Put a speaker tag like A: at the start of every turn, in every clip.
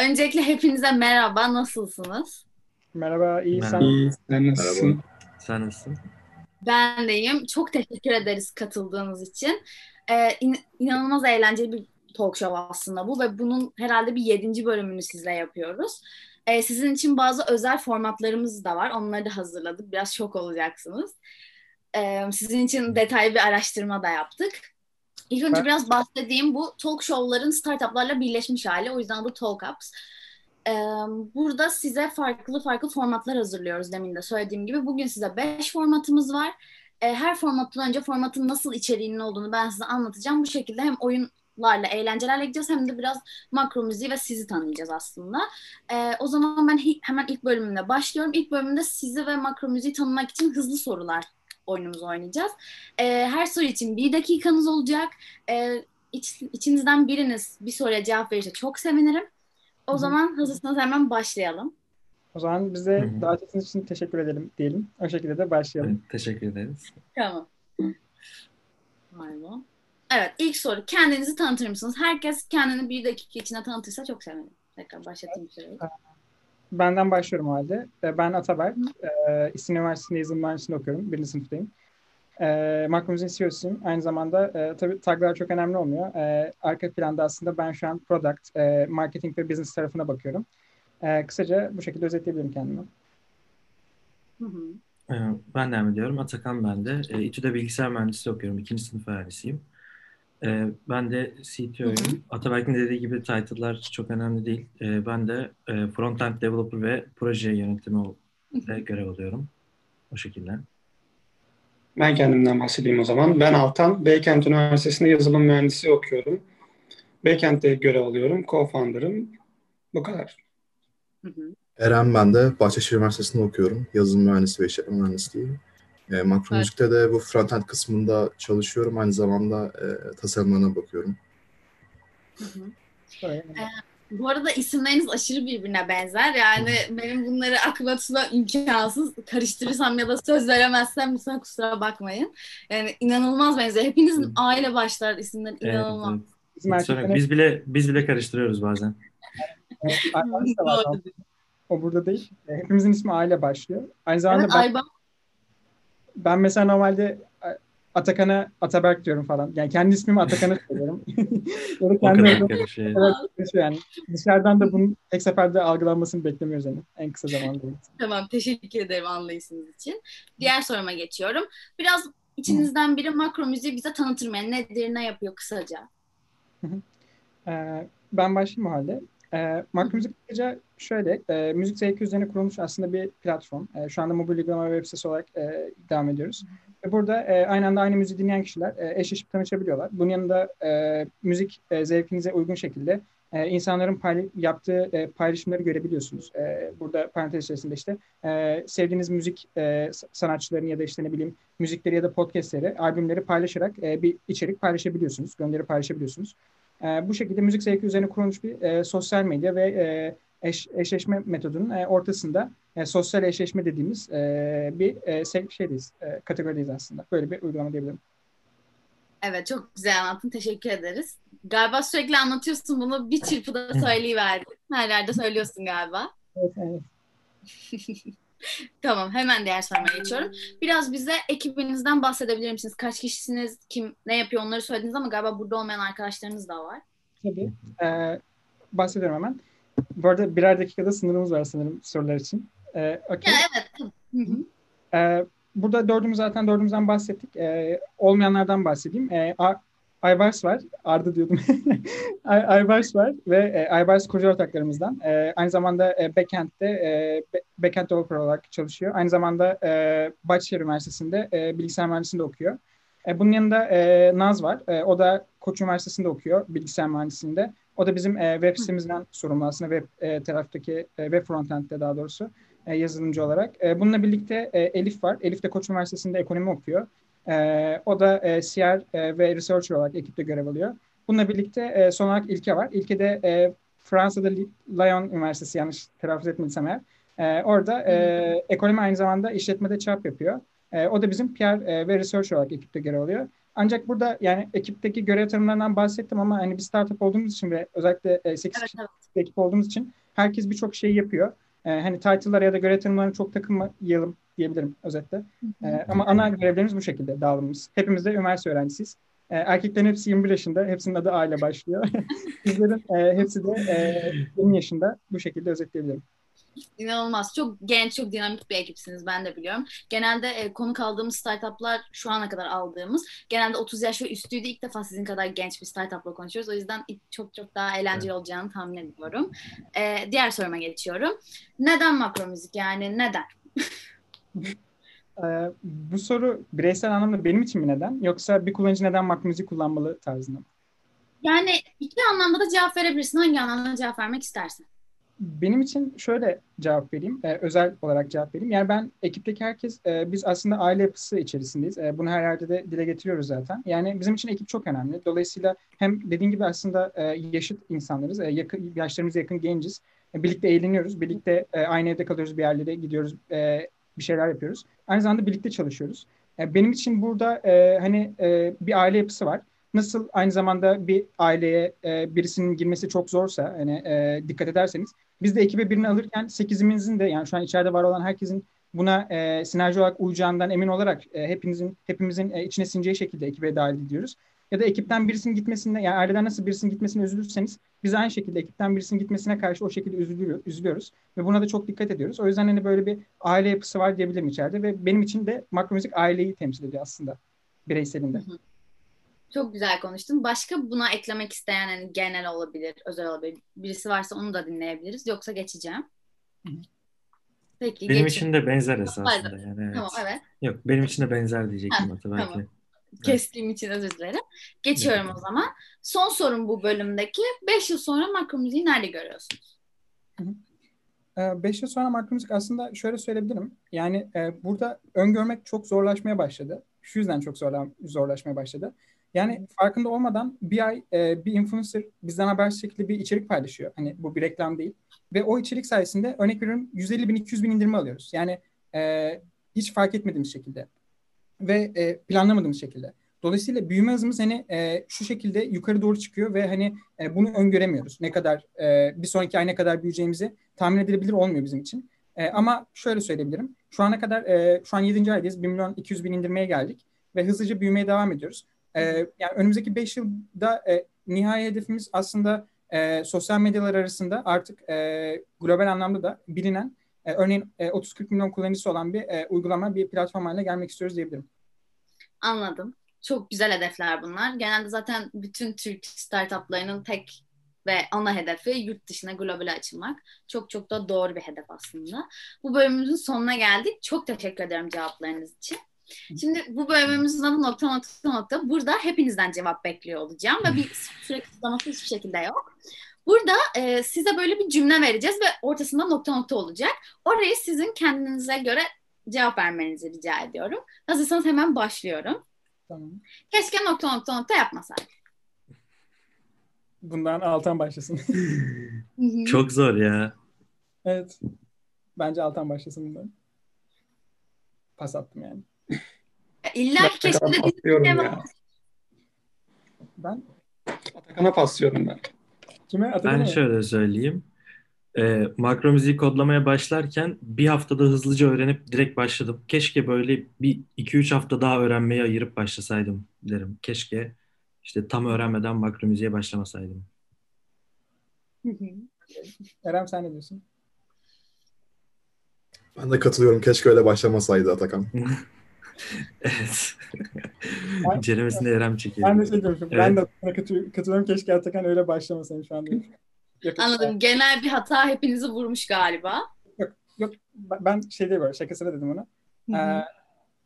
A: Öncelikle hepinize merhaba, nasılsınız?
B: Merhaba, iyi
C: Merhaba.
B: sen.
D: İyi, sen nasılsın?
C: Merhaba. Sen nasılsın?
A: Ben deyim. Çok teşekkür ederiz katıldığınız için. Ee, in- inanılmaz eğlenceli bir talk show aslında bu ve bunun herhalde bir yedinci bölümünü sizle yapıyoruz. Ee, sizin için bazı özel formatlarımız da var. Onları da hazırladık. Biraz şok olacaksınız. Ee, sizin için detaylı bir araştırma da yaptık. İlk önce
B: Ben-
A: biraz bahsedeyim. Bu talk show'ların startuplarla birleşmiş hali. O yüzden adı Talk Ups. Ee, burada size farklı farklı formatlar hazırlıyoruz demin de söylediğim gibi. Bugün size 5 formatımız var. Ee, her formattan önce formatın nasıl içeriğinin olduğunu ben size anlatacağım. Bu şekilde hem oyunlarla, eğlencelerle gideceğiz hem de biraz makro müziği ve sizi tanıyacağız aslında. Ee, o zaman ben hemen ilk bölümümle başlıyorum. İlk bölümde sizi ve makro müziği tanımak için hızlı sorular oyunumuzu oynayacağız. Ee, her soru için bir dakikanız olacak. Ee, iç- içinizden biriniz bir soruya cevap verirse çok sevinirim. O
B: Hı
A: zaman hazırsanız hemen başlayalım.
B: O zaman bize
C: Hı hı.
B: davetiniz için teşekkür edelim diyelim. O şekilde de başlayalım.
C: Evet, teşekkür ederiz.
A: Tamam. Pardon. Evet ilk soru. Kendinizi tanıtır mısınız? Herkes kendini bir dakika içinde tanıtırsa çok sevinirim. Tekrar başlatayım süreyi.
B: Benden başlıyorum o halde. Ee, Ben Ataberk. Ee, İstinye Üniversitesi'nde yazılım mühendisliğinde okuyorum. Birinci sınıftayım. Ee, Makromuzin CEO'suyum. Aynı zamanda e, tabii taglar çok önemli olmuyor. Ee, arka planda aslında ben şu an product, e, marketing ve business tarafına bakıyorum. Ee, kısaca bu şekilde özetleyebilirim kendimi.
A: Hı hı.
C: Ben devam ediyorum. Atakan ben de. Ee, İTÜ'de bilgisayar mühendisliği okuyorum. İkinci sınıf öğrencisiyim. Ee, Ben de CTO'yum. Ataberk'in dediği gibi title'lar çok önemli değil. Ee, Ben de e, front-end developer ve proje yönetimi ve görev alıyorum. O şekilde.
D: Ben kendimden bahsedeyim o zaman. Ben Altan, Beykent Üniversitesi'nde yazılım mühendisliği okuyorum. Beykent'te görev alıyorum, co-founder'ım. Bu kadar.
A: Hı hı.
E: Eren ben de Bahçeşehir Üniversitesi'nde okuyorum. Yazılım mühendisliği ve işletme mühendisliği. E, makro
A: Evet.
E: müzikte de bu frontend kısmında çalışıyorum. Aynı zamanda e, tasarımlarına bakıyorum.
A: Hı hı.
B: Böyle.
A: Bu arada isimleriniz aşırı birbirine benzer. Yani benim bunları aklıma tutmam imkansız. Karıştırırsam ya da söz veremezsem lütfen kusura bakmayın. Yani inanılmaz benziyor. Hepinizin aile başlar isimleri
C: Evet,
A: inanılmaz.
C: evet. Yok.
B: erkeklerin
C: Biz bile biz bile karıştırıyoruz bazen.
B: O burada değil. Hepimizin ismi aile başlıyor. Aynı zamanda
A: Evet,
B: ben,
A: Ayba.
B: Ben mesela normalde e, Atakan'a Ataberk diyorum falan. Yani kendi ismimi Atakan'a söylüyorum. ya da
C: O
B: kendi. Evet, yani dışarıdan da bunun tek seferde algılanmasını beklemiyoruz yani en kısa zamanda.
A: Tamam teşekkür ederim anlayışınız için. Diğer soruma geçiyorum. Biraz içinizden biri makro müziği bize tanıtır mı? Yani nedir, ne yapıyor kısaca?
B: Ee, ben başlayayım o halde. Ee, Makro Müzik kısaca şöyle, e, müzik zevki üzerine kurulmuş aslında bir platform. E, şu anda mobil uygulama ve web sitesi olarak e, devam ediyoruz. Ve burada e, aynı anda aynı müziği dinleyen kişiler e, eşleşip tanışabiliyorlar. Bunun yanında e, müzik e, zevkinize uygun şekilde e, insanların payla- yaptığı e, paylaşımları görebiliyorsunuz. E, burada parantez içerisinde işte e, sevdiğiniz müzik e, sanatçılarını ya da işte ne bileyim müzikleri ya da podcastleri, albümleri paylaşarak e, bir içerik paylaşabiliyorsunuz, gönderi paylaşabiliyorsunuz. E, bu şekilde müzik zevki üzerine kurulmuş bir e, sosyal medya ve e, eş, eşleşme metodunun e, ortasında e, sosyal eşleşme dediğimiz e, bir e, şeydeyiz, e, kategorideyiz aslında. Böyle bir uygulama diyebilirim.
A: Evet çok güzel anlattın. Teşekkür ederiz. Galiba sürekli anlatıyorsun bunu. Bir çırpıda söyleyiverdin. Her yerde söylüyorsun galiba.
B: Evet, evet.
A: Tamam hemen diğer soruma geçiyorum. Biraz bize ekibinizden bahsedebilir misiniz? Kaç kişisiniz? Kim ne yapıyor onları söylediniz ama galiba burada olmayan arkadaşlarınız da var.
B: Tabii. E, bahsediyorum hemen. Bu arada birer dakikada sınırımız var sanırım sorular için. E, okey.
A: Ya evet.
B: Ee, burada dördümüz zaten dördümüzden bahsettik. Ee, olmayanlardan bahsedeyim. Ee, Aybars var. Arda diyordum. Ay- Aybars var ve e, Aybars koca ortaklarımızdan. E, aynı zamanda e, Backend'de e, Backend developer olarak çalışıyor. Aynı zamanda e, Bahçeşehir Üniversitesi'nde e, bilgisayar mühendisliğinde okuyor. E, bunun yanında Naz var. O da Koç Üniversitesi'nde okuyor bilgisayar mühendisliğinde. O da bizim web sitemizden sorumlu aslında web e, taraftaki web frontend'de daha doğrusu yazılımcı olarak. Bununla birlikte Elif var. Elif de Koç Üniversitesi'nde ekonomi okuyor. E, o da e, CR e, ve researcher olarak ekipte görev alıyor. Bununla birlikte e, son olarak İlke var. İlke de e, Fransa'da Lyon Üniversitesi yanlış telaffuz etmediysem eğer. E, orada e, ekonomi aynı zamanda işletmede çarp yapıyor. E, o da bizim PR e, ve research olarak ekipte görev alıyor. Ancak burada yani ekipteki görev tanımlarından bahsettim ama hani bir startup olduğumuz için ve özellikle e, 8
A: Evet,
B: kişilik
A: evet.
B: ekip olduğumuz için herkes birçok şey yapıyor. E, hani title'lara ya da görev tanımlarına çok takılmayalım diyebilirim özetle. E, ama ana görevlerimiz bu şekilde dağılımımız. Hepimiz de üniversite öğrencisiyiz. E, erkeklerin hepsi 21 yaşında. Hepsinin adı A ile başlıyor. Bizlerin e, hepsi de e, 20 yaşında. Bu şekilde özetleyebilirim.
A: İnanılmaz. Çok genç, çok dinamik bir ekipsiniz ben de biliyorum. Genelde e, konuk aldığımız startuplar şu ana kadar aldığımız genelde 30 yaş ve üstüydü. İlk defa sizin kadar genç bir startupla konuşuyoruz. O yüzden çok çok daha eğlenceli olacağını tahmin ediyorum. E, diğer soruma geçiyorum. Neden makro müzik yani neden?
B: E, bu soru bireysel anlamda benim için mi neden? Yoksa bir kullanıcı neden makro müzik kullanmalı tarzında mı?
A: Yani iki anlamda da cevap verebilirsin. Hangi anlamda cevap vermek istersen.
B: Benim için şöyle cevap vereyim, e, özel olarak cevap vereyim. Yani ben ekipteki herkes, e, biz aslında aile yapısı içerisindeyiz. E, bunu her yerde de dile getiriyoruz zaten. Yani bizim için ekip çok önemli. Dolayısıyla hem dediğin gibi aslında e, yaşıt insanlarız, e, yakın, yaşlarımıza yakın genciz. E, birlikte eğleniyoruz, birlikte e, aynı evde kalıyoruz, bir yerlere gidiyoruz, e, bir şeyler yapıyoruz. Aynı zamanda birlikte çalışıyoruz. E, benim için burada e, hani e, bir aile yapısı var nasıl aynı zamanda bir aileye e, birisinin girmesi çok zorsa hani e, dikkat ederseniz biz de ekibe birini alırken sekizimizin de yani şu an içeride var olan herkesin buna e, sinerji olarak uyacağından emin olarak e, hepimizin hepimizin e, içine sineceği şekilde ekibe dahil ediyoruz. Ya da ekipten birisinin gitmesinde yani aileden nasıl birisinin gitmesine üzülürseniz biz aynı şekilde ekipten birisinin gitmesine karşı o şekilde üzülüyor, üzülüyoruz ve buna da çok dikkat ediyoruz. O yüzden hani böyle bir aile yapısı var diyebilirim içeride ve benim için de makro müzik aileyi temsil ediyor aslında bireyselinde.
A: Hı hı. Çok güzel konuştun. Başka buna eklemek isteyen hani genel olabilir, özel olabilir. Birisi varsa onu da dinleyebiliriz. Yoksa geçeceğim. Peki.
C: Benim
A: geç.
C: için de benzer esasında yani. Evet.
A: Tamam evet.
C: Yok benim için de benzer diyecektim
A: Ha,
C: hatta belki.
A: tamam. Kestiğim için özür dilerim. Geçiyorum
C: Evet.
A: o zaman. Son sorum bu bölümdeki. 5 yıl sonra makro müziği nerede görüyorsunuz?
B: 5 yıl sonra makro müzik aslında şöyle söyleyebilirim. Yani e, burada öngörmek çok zorlaşmaya başladı. Şu yüzden çok zorla, zorlaşmaya başladı. Yani farkında olmadan bir ay e, bir influencer bizden habersiz şekilde bir içerik paylaşıyor. Hani bu bir reklam değil. Ve o içerik sayesinde örnek veriyorum 150 bin 200 bin indirme alıyoruz. Yani e, hiç fark etmediğimiz şekilde. Ve e, planlamadığımız şekilde. Dolayısıyla büyüme hızımız hani e, şu şekilde yukarı doğru çıkıyor ve hani e, bunu öngöremiyoruz. Ne kadar e, bir sonraki ay ne kadar büyüyeceğimizi tahmin edilebilir olmuyor bizim için. E, ama şöyle söyleyebilirim. Şu ana kadar e, şu an 7. aydayız. 1 milyon 200 bin indirmeye geldik ve hızlıca büyümeye devam ediyoruz. E, yani önümüzdeki 5 yılda e, nihai hedefimiz aslında e, sosyal medyalar arasında artık e, global anlamda da bilinen e, örneğin e, 30-40 milyon kullanıcısı olan bir e, uygulama, bir platform haline gelmek istiyoruz diyebilirim.
A: Anladım. Çok güzel hedefler bunlar. Genelde zaten bütün Türk startuplarının tek ve ana hedefi yurt dışına globale açılmak. Çok çok da doğru bir hedef aslında. Bu bölümümüzün sonuna geldik. Çok teşekkür ederim cevaplarınız için. Şimdi bu bölümümüzün adı nokta nokta nokta. Burada hepinizden cevap bekliyor olacağım ve bir süre kısıtlaması hiçbir şekilde yok. Burada e, size böyle bir cümle vereceğiz ve ortasında nokta nokta olacak. Orayı sizin kendinize göre cevap vermenizi rica ediyorum. Hazırsanız hemen başlıyorum.
B: Tamam.
A: Keşke nokta nokta nokta yapmasaydık.
B: Bundan Altan başlasın.
C: Çok zor ya.
B: evet. Bence Altan başlasın bundan. Pas attım yani.
A: İlla ki keşke de şey.
B: Ben
D: Atakan'a paslıyorum ben.
B: Kime Atakan'a
C: Ben
B: mı?
C: şöyle söyleyeyim. Ee, makro müziği kodlamaya başlarken bir haftada hızlıca öğrenip direkt başladım. Keşke böyle bir 2-3 hafta daha öğrenmeye ayırıp başlasaydım derim. Keşke işte tam öğrenmeden makro müziğe başlamasaydım.
B: Erem sen ne diyorsun?
E: Ben de katılıyorum. Keşke öyle başlamasaydı Atakan.
C: Evet.
B: Ben-
C: Ceremesinde Erem çekiyor.
B: Ben de şey diyorum. Ben
C: Evet.
B: de Atakan'a katı- katılıyorum. Keşke Atakan öyle başlamasaydı şu anda. Yakın-
A: Anladım. Genel bir hata hepinizi vurmuş galiba.
B: Yok ben ben şey değil böyle şakasına dedim onu. Ee,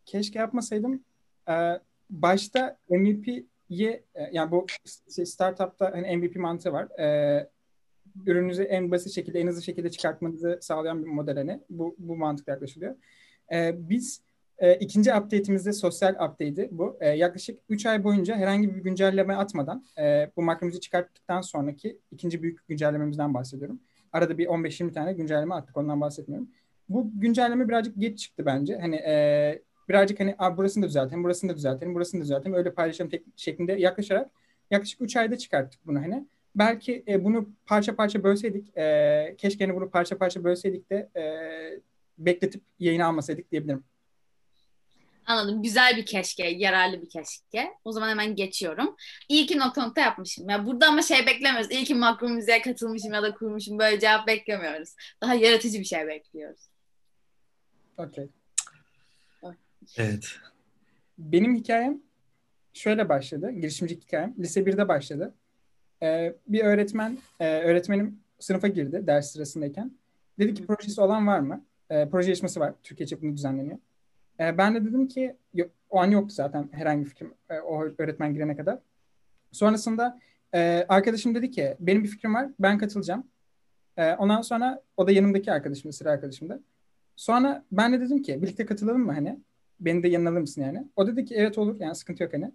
B: keşke yapmasaydım. Ee, başta MVP'ye e, yani bu şey, startupta hani MVP mantığı var. Ee, ürününüzü en basit şekilde, en hızlı şekilde çıkartmanızı sağlayan bir model hani. Bu, bu mantıkla yaklaşılıyor. Ee, biz e, ikinci update'imizde sosyal update'i bu. E, yaklaşık 3 ay boyunca herhangi bir güncelleme atmadan e, bu makromuzu çıkarttıktan sonraki ikinci büyük güncellememizden bahsediyorum. Arada bir 15-20 tane güncelleme attık ondan bahsetmiyorum. Bu güncelleme birazcık geç çıktı bence. Hani e, birazcık hani burasını da düzeltelim, burasını da düzeltelim, burasını da düzeltelim. Öyle paylaşım tek- şeklinde yaklaşarak yaklaşık 3 ayda çıkarttık bunu hani. Belki e, bunu parça parça bölseydik, e, keşke hani bunu parça parça bölseydik de e, bekletip yayına almasaydık diyebilirim.
A: Anladım. Güzel bir keşke, yararlı bir keşke. O zaman hemen geçiyorum. İyi ki nokta nokta yapmışım. Ya burada ama şey beklemiyoruz. İyi ki makro müziğe katılmışım ya da kurmuşum. Böyle cevap beklemiyoruz. Daha yaratıcı bir şey bekliyoruz.
B: Okey.
C: Evet.
B: Benim hikayem şöyle başladı. Girişimcilik hikayem. Lise 1'de başladı. Ee, bir öğretmen, e, öğretmenim sınıfa girdi ders sırasındayken. Dedi ki projesi olan var mı? Ee, proje yarışması var. Türkiye çapında düzenleniyor. Ee, ben de dedim ki yok, o an yoktu zaten herhangi bir fikrim e, o öğretmen girene kadar. Sonrasında e, arkadaşım dedi ki benim bir fikrim var ben katılacağım. E, ondan sonra o da yanımdaki arkadaşım sıra arkadaşımdı. Sonra ben de dedim ki birlikte katılalım mı hani? Beni de yanına alır mısın yani? O dedi ki evet olur yani sıkıntı yok hani.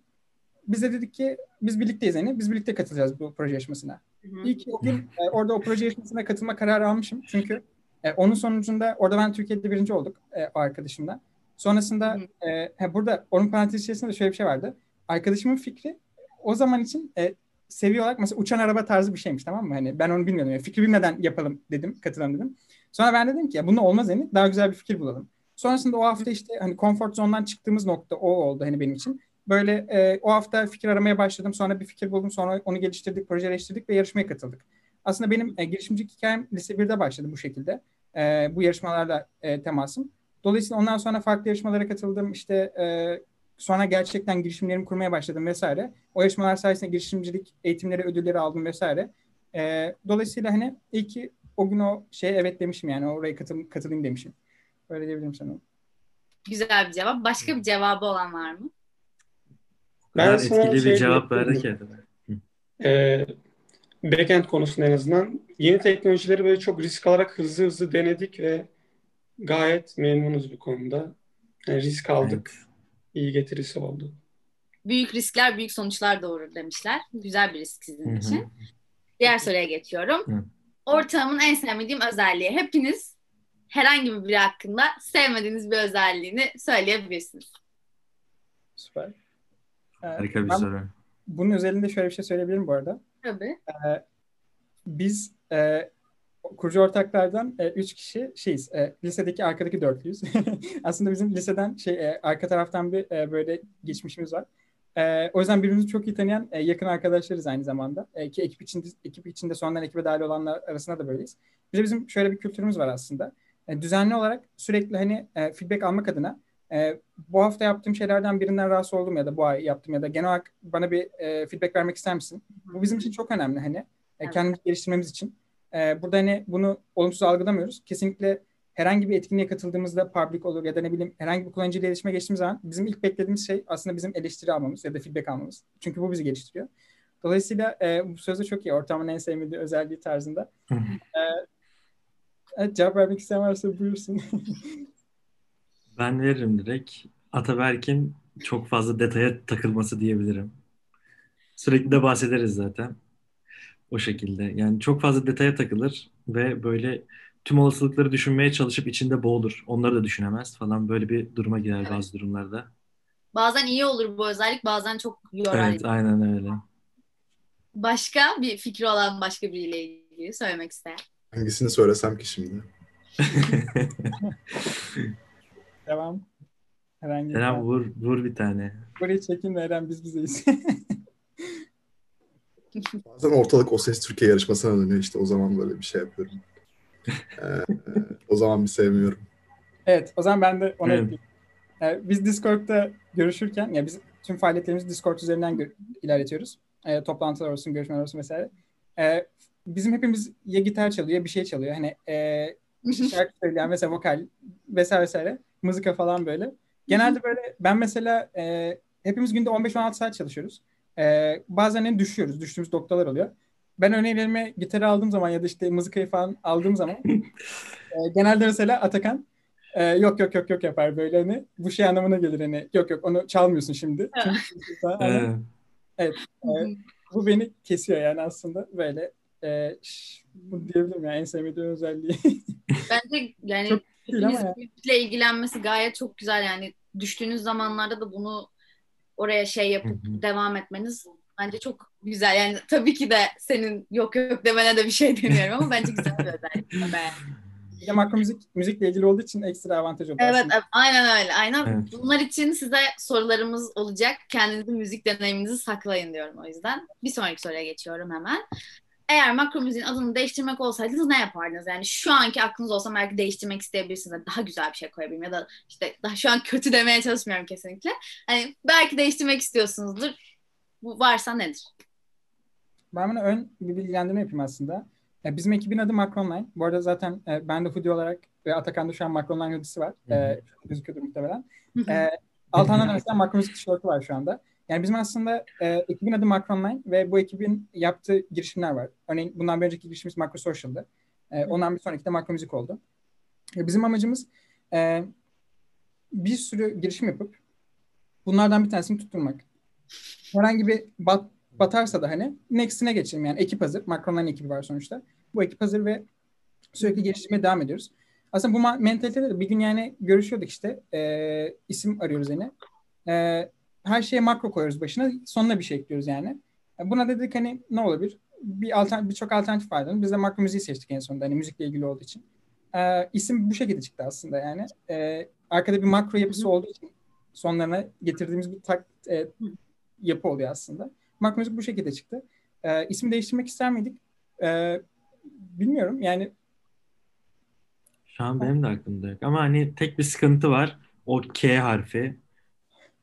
B: Biz de dedik ki biz birlikteyiz hani biz birlikte katılacağız bu proje yarışmasına. İyi ki o gün e, orada o proje yarışmasına katılma kararı almışım. Çünkü e, onun sonucunda orada ben Türkiye'de birinci olduk e, o arkadaşımla. Sonrasında e, he, burada onun parantez içerisinde şöyle bir şey vardı. Arkadaşımın fikri o zaman için e, seviye olarak mesela uçan araba tarzı bir şeymiş tamam mı? Hani ben onu bilmiyordum. Yani fikri bilmeden yapalım dedim, katılalım dedim. Sonra ben dedim ki ya bunun olmaz hani daha güzel bir fikir bulalım. Sonrasında o hafta işte hani konfor zondan çıktığımız nokta o oldu hani benim için. Böyle e, o hafta fikir aramaya başladım. Sonra bir fikir buldum. Sonra onu geliştirdik, projeleştirdik ve yarışmaya katıldık. Aslında benim e, girişimcilik hikayem lise 1'de başladı bu şekilde. E, bu yarışmalarla e, temasım. Dolayısıyla ondan sonra farklı yarışmalara katıldım. İşte e, sonra gerçekten girişimlerimi kurmaya başladım vesaire. O yarışmalar sayesinde girişimcilik eğitimleri, ödülleri aldım vesaire. E, dolayısıyla hani iyi ki o gün o şeye evet demişim yani oraya katıl, katılayım demişim. Öyle diyebilirim sana.
A: Güzel bir cevap. Başka bir cevabı olan var mı?
C: Ben etkili bir
D: şey
C: cevap verdi ki.
D: Ee, backend konusunda en azından yeni teknolojileri böyle çok risk alarak hızlı hızlı denedik ve gayet memnunuz bu konuda. Yani risk aldık.
C: Evet.
D: İyi getirisi oldu.
A: Büyük riskler büyük sonuçlar doğurur demişler. Güzel bir risk sizin
C: hı.
A: için. Diğer soruya geçiyorum.
C: Hı.
A: Ortağımın en sevmediğim özelliği. Hepiniz herhangi biri hakkında sevmediğiniz bir özelliğini söyleyebilirsiniz.
B: Süper. E,
C: Harika bir
B: ben
C: soru.
B: bunun özelinde şöyle bir şey söyleyebilirim bu arada.
A: Tabii.
B: Biz e, kurucu ortaklardan e, üç kişi şeyiz. E, lisedeki arkadaki dörtlüyüz. Aslında bizim liseden şey e, arka taraftan bir e, böyle geçmişimiz var. E, o yüzden birbirimizi çok iyi tanıyan e, yakın arkadaşlarız aynı zamanda. E, ki ekip içinde ekip içinde sonradan ekibe dahil olanlar arasında da böyleyiz. Bir de bizim şöyle bir kültürümüz var aslında. E, düzenli olarak sürekli hani e, feedback almak adına e, bu hafta yaptığım şeylerden birinden rahatsız oldum ya da bu ay yaptım ya da genel olarak bana bir e, feedback vermek ister misin? Bu bizim için çok önemli hani. E, kendimizi geliştirmemiz için. E, burada hani bunu olumsuz algılamıyoruz. Kesinlikle herhangi bir etkinliğe katıldığımızda public olur ya da ne bileyim herhangi bir kullanıcıyla iletişime geçtiğimiz zaman bizim ilk beklediğimiz şey aslında bizim eleştiri almamız ya da feedback almamız. Çünkü bu bizi geliştiriyor. Dolayısıyla e, bu sözde çok iyi. Ortamın en sevmediği özelliği tarzında.
C: Hı.
B: Evet, cevap vermek isteyen varsa buyursun.
C: Ben veririm direkt. Ataberk'in çok fazla detaya takılması diyebilirim. Sürekli de bahsederiz zaten. O şekilde. Yani çok fazla detaya takılır ve böyle tüm olasılıkları düşünmeye çalışıp içinde boğulur. Onları da düşünemez falan. Böyle bir duruma girer
A: Evet.
C: bazı durumlarda.
A: Bazen iyi olur bu özellik, bazen çok yorar.
C: Evet, aynen öyle.
A: Başka bir fikri olan başka biriyle ilgili söylemek isteyen.
E: Hangisini söylesem ki şimdi?
B: Devam. Herhangi
C: Eren vur, vur bir tane.
B: Burayı çekin Eren biz bizeyiz.
E: Bazen ortalık O Ses Türkiye yarışmasına dönüyor işte o zaman böyle bir şey yapıyorum. Ee, o zaman bir sevmiyorum.
B: Evet, o zaman ben de ona
C: Evet.
B: ekleyeyim. Ee, biz Discord'da görüşürken, ya biz tüm faaliyetlerimizi Discord üzerinden gö- ilerletiyoruz. Ee, toplantılar olsun, görüşmeler olsun vesaire. Ee, bizim hepimiz ya gitar çalıyor ya bir şey çalıyor. Hani e, şarkı söyleyen mesela vokal vesaire vesaire. Mızıka falan böyle. Genelde böyle ben mesela e, hepimiz günde 15-16 saat çalışıyoruz. E, bazen en düşüyoruz. Düştüğümüz noktalar oluyor. Ben örneğin elime gitarı aldığım zaman ya da işte mızıkayı falan aldığım zaman e, genelde mesela Atakan e, yok yok yok yok yapar böyle hani bu şey anlamına gelir hani yok yok onu çalmıyorsun şimdi. Hani,
C: Evet.
B: e, bu beni kesiyor yani aslında böyle e, şş, bu diyebilirim yani en sevmediğim özelliği.
A: Bence yani müzikle ilgilenmesi gayet çok güzel yani düştüğünüz zamanlarda da bunu oraya şey yapıp
C: Hı hı.
A: devam etmeniz bence çok güzel. Yani tabii ki de senin yok yok demene de bir şey demiyorum ama bence güzel bir özellik.
B: Bir de makro müzik müzikle ilgili olduğu için ekstra avantaj oluyor.
A: Evet,
B: aslında.
A: evet, aynen öyle. Aynen.
C: Evet.
A: Bunlar için size sorularımız olacak. Kendinizin müzik deneyiminizi saklayın diyorum o yüzden. Bir sonraki soruya geçiyorum hemen. Eğer makro müziğin adını değiştirmek olsaydınız ne yapardınız? Yani şu anki aklınız olsa belki değiştirmek isteyebilirsiniz. Daha güzel bir şey koyabilirim ya da işte daha şu an kötü demeye çalışmıyorum kesinlikle. Hani belki değiştirmek istiyorsunuzdur. Bu varsa nedir?
B: Ben bunu ön bir bilgilendirme yapayım aslında. E, bizim ekibin adı Macronline. Bu arada zaten e, ben de hoodie olarak ve Atakan'da şu an Macronline hoodie'si var. E, gözüküyordur muhtemelen. E, Altan'dan da mesela Macron Müzik tişörtü var şu anda. Yani bizim aslında e, ekibin adı Macronline ve bu ekibin yaptığı girişimler var. Örneğin bundan bir önceki girişimimiz Macro Social'dı. E, ondan bir sonraki de Macro Müzik oldu. E, bizim amacımız e, bir sürü girişim yapıp bunlardan bir tanesini tutturmak. Herhangi bir bat, batarsa da hani next'ine geçelim yani ekip hazır. Macronline ekibi var sonuçta. Bu ekip hazır ve sürekli geliştirmeye devam ediyoruz. Aslında bu mentalitede de bir gün yani görüşüyorduk işte. E, isim arıyoruz yine. E, her şeye makro koyuyoruz başına. Sonuna bir şey ekliyoruz yani. E, Buna dedik hani ne olabilir? Bir altern birçok alternatif vardı. Biz de makro müziği seçtik en sonunda hani müzikle ilgili olduğu için. E, isim bu şekilde çıktı aslında yani. E, arkada bir makro yapısı olduğu için sonlarına getirdiğimiz bir tak, e, yapı oluyor aslında. Makro müzik bu şekilde çıktı. E, isim değiştirmek ister miydik? E, bilmiyorum yani
C: Şu an benim de aklımda yok. Ama hani tek bir sıkıntı var. O K harfi.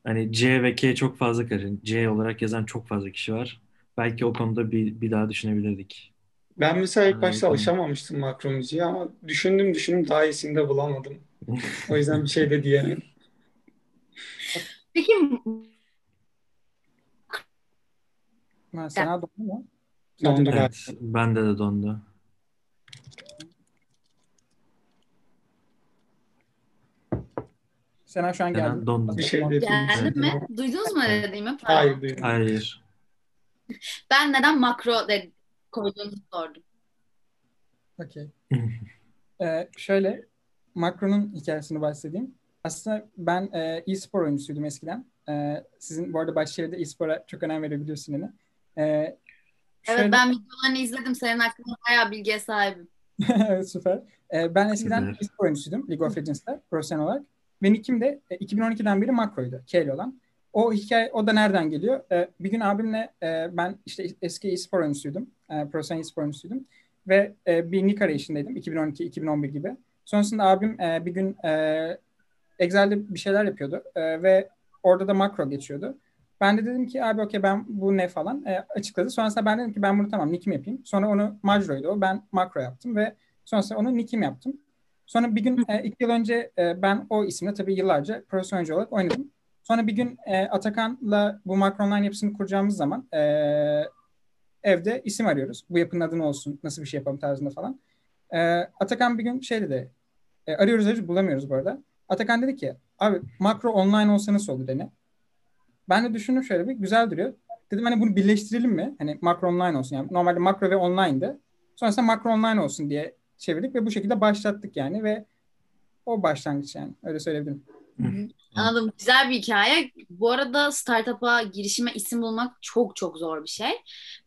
C: Hani C ve K çok fazla karışıyor. C olarak yazan çok fazla kişi var. Belki o konuda bir, bir daha düşünebilirdik.
D: Ben mesela ilk başta alışamamıştım makro müziğe ama düşündüm düşündüm daha iyisini de bulamadım. O yüzden bir şey de diyemem.
A: Peki
B: ha, sana doğru mu?
D: Dondu galiba.
C: Evet, bende de dondu.
B: Sena şu an
C: Sena
B: geldi.
C: dondu.
D: Bir şey
A: geldi mi? Duydunuz mu ne dediğimi?
D: Hayır duymadım.
C: Hayır.
A: Ben neden makro de koyduğunuzu sordum.
B: Okey. Ee, şöyle Macron'un hikayesini bahsedeyim. Aslında ben e, e-spor oyuncusuydum eskiden. E, sizin bu arada Başşehir'de e-spora çok önem verebiliyorsun yine. E,
A: Evet ben videolarını izledim. Senin hakkında bayağı bilgiye sahibim.
B: evet süper. E, ben eskiden e-spor oyuncusuydum League of Legends'ta profesyonel olarak. Ve nickim de e, 2012'den beri Macro'ydu. K'li olan. O hikaye o da nereden geliyor? E, bir gün abimle e, ben işte eski e-spor oyuncusuydum. E, profesyonel e-spor oyuncusuydum. Ve e, bir nick arayışındaydım 2012-2011 gibi. Sonrasında abim e, bir gün e, Excel'de bir şeyler yapıyordu e, ve orada da makro geçiyordu. Ben de dedim ki abi okey ben bu ne falan e, açıkladı. Sonrasında ben dedim ki ben bunu tamam nickim yapayım. Sonra onu Majro'ydu o. Ben makro yaptım ve sonrasında onu nickim yaptım. Sonra bir gün e, iki yıl önce e, ben o isimle tabii yıllarca profesyonel oyuncu olarak oynadım. Sonra bir gün e, Atakan'la bu Macronline yapısını kuracağımız zaman e, evde isim arıyoruz. Bu yapının adı ne olsun, nasıl bir şey yapalım tarzında falan. E, Atakan bir gün şey dedi, e, arıyoruz arıyoruz bulamıyoruz bu arada. Atakan dedi ki abi makro online olsa nasıl olur dene. Ben de düşündüm şöyle bir güzel duruyor. Dedim hani bunu birleştirelim mi? Hani makro online olsun yani normalde makro ve online'dı. Sonrasında makro online olsun diye çevirdik ve bu şekilde başlattık yani ve o başlangıç yani öyle söyleyebilirim.
A: Anladım. Güzel bir hikaye. Bu arada startup'a girişime isim bulmak çok çok zor bir şey.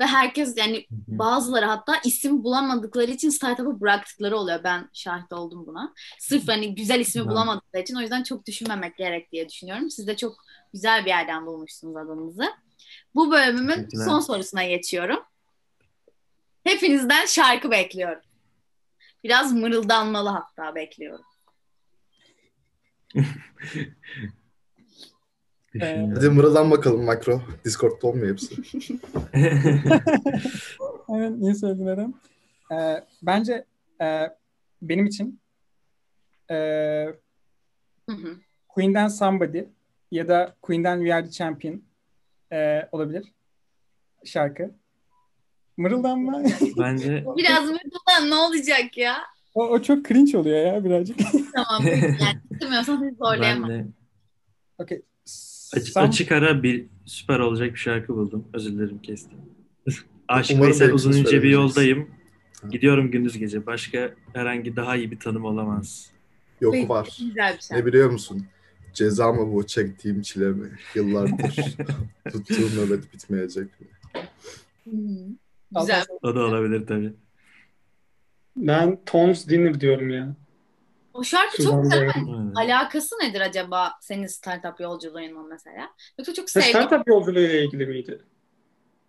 A: Ve herkes yani bazıları hatta isim bulamadıkları için startup'ı bıraktıkları oluyor. Ben şahit oldum buna. Sırf hani güzel ismi bulamadıkları için. O yüzden çok düşünmemek gerek diye düşünüyorum. Siz de çok güzel bir yerden bulmuşsunuz adınızı. Bu bölümümün son sorusuna geçiyorum. Hepinizden şarkı bekliyorum. Biraz mırıldanmalı hatta bekliyorum.
C: Düşünüyorum.
E: Hadi mırıldan bakalım makro. Discord'da olmuyor hepsi.
B: Evet, iyi söyledin Eren. Ee, bence e, benim için e,
A: Hı hı.
B: Queen'den Somebody ya da Queen'den We Are The Champion e, olabilir şarkı. Mırıldanma.
C: Bence
A: Biraz mırıldan ne olacak ya?
B: o, o çok cringe oluyor ya birazcık.
A: Tamam. Yani istemiyorsan
C: ben
A: zorlayamam.
C: de
B: Okey.
C: Aç-
B: Sam-
C: açık ara bir süper olacak bir şarkı buldum. Özür dilerim kestim. Aşık Veysel uzun ince bir yoldayım.
E: Ha.
C: Gidiyorum gündüz gece. Başka herhangi daha iyi bir tanım olamaz.
E: Yok
A: Peki,
E: var.
A: Güzel bir şey.
E: Ne biliyor musun? Ceza mı bu çektiğim çile mi? Yıllardır tuttuğum nöbet bitmeyecek mi?
A: Güzel.
C: O da olabilir tabii.
D: Ben Tom's Dinner diyorum ya.
A: O şarkı çok
D: Suzan
A: güzel. Alakası nedir acaba senin startup yolculuğunla mesela? Yoksa çok
D: Sen
A: sevdiğin
D: startup yolculuğu ile ilgili miydi?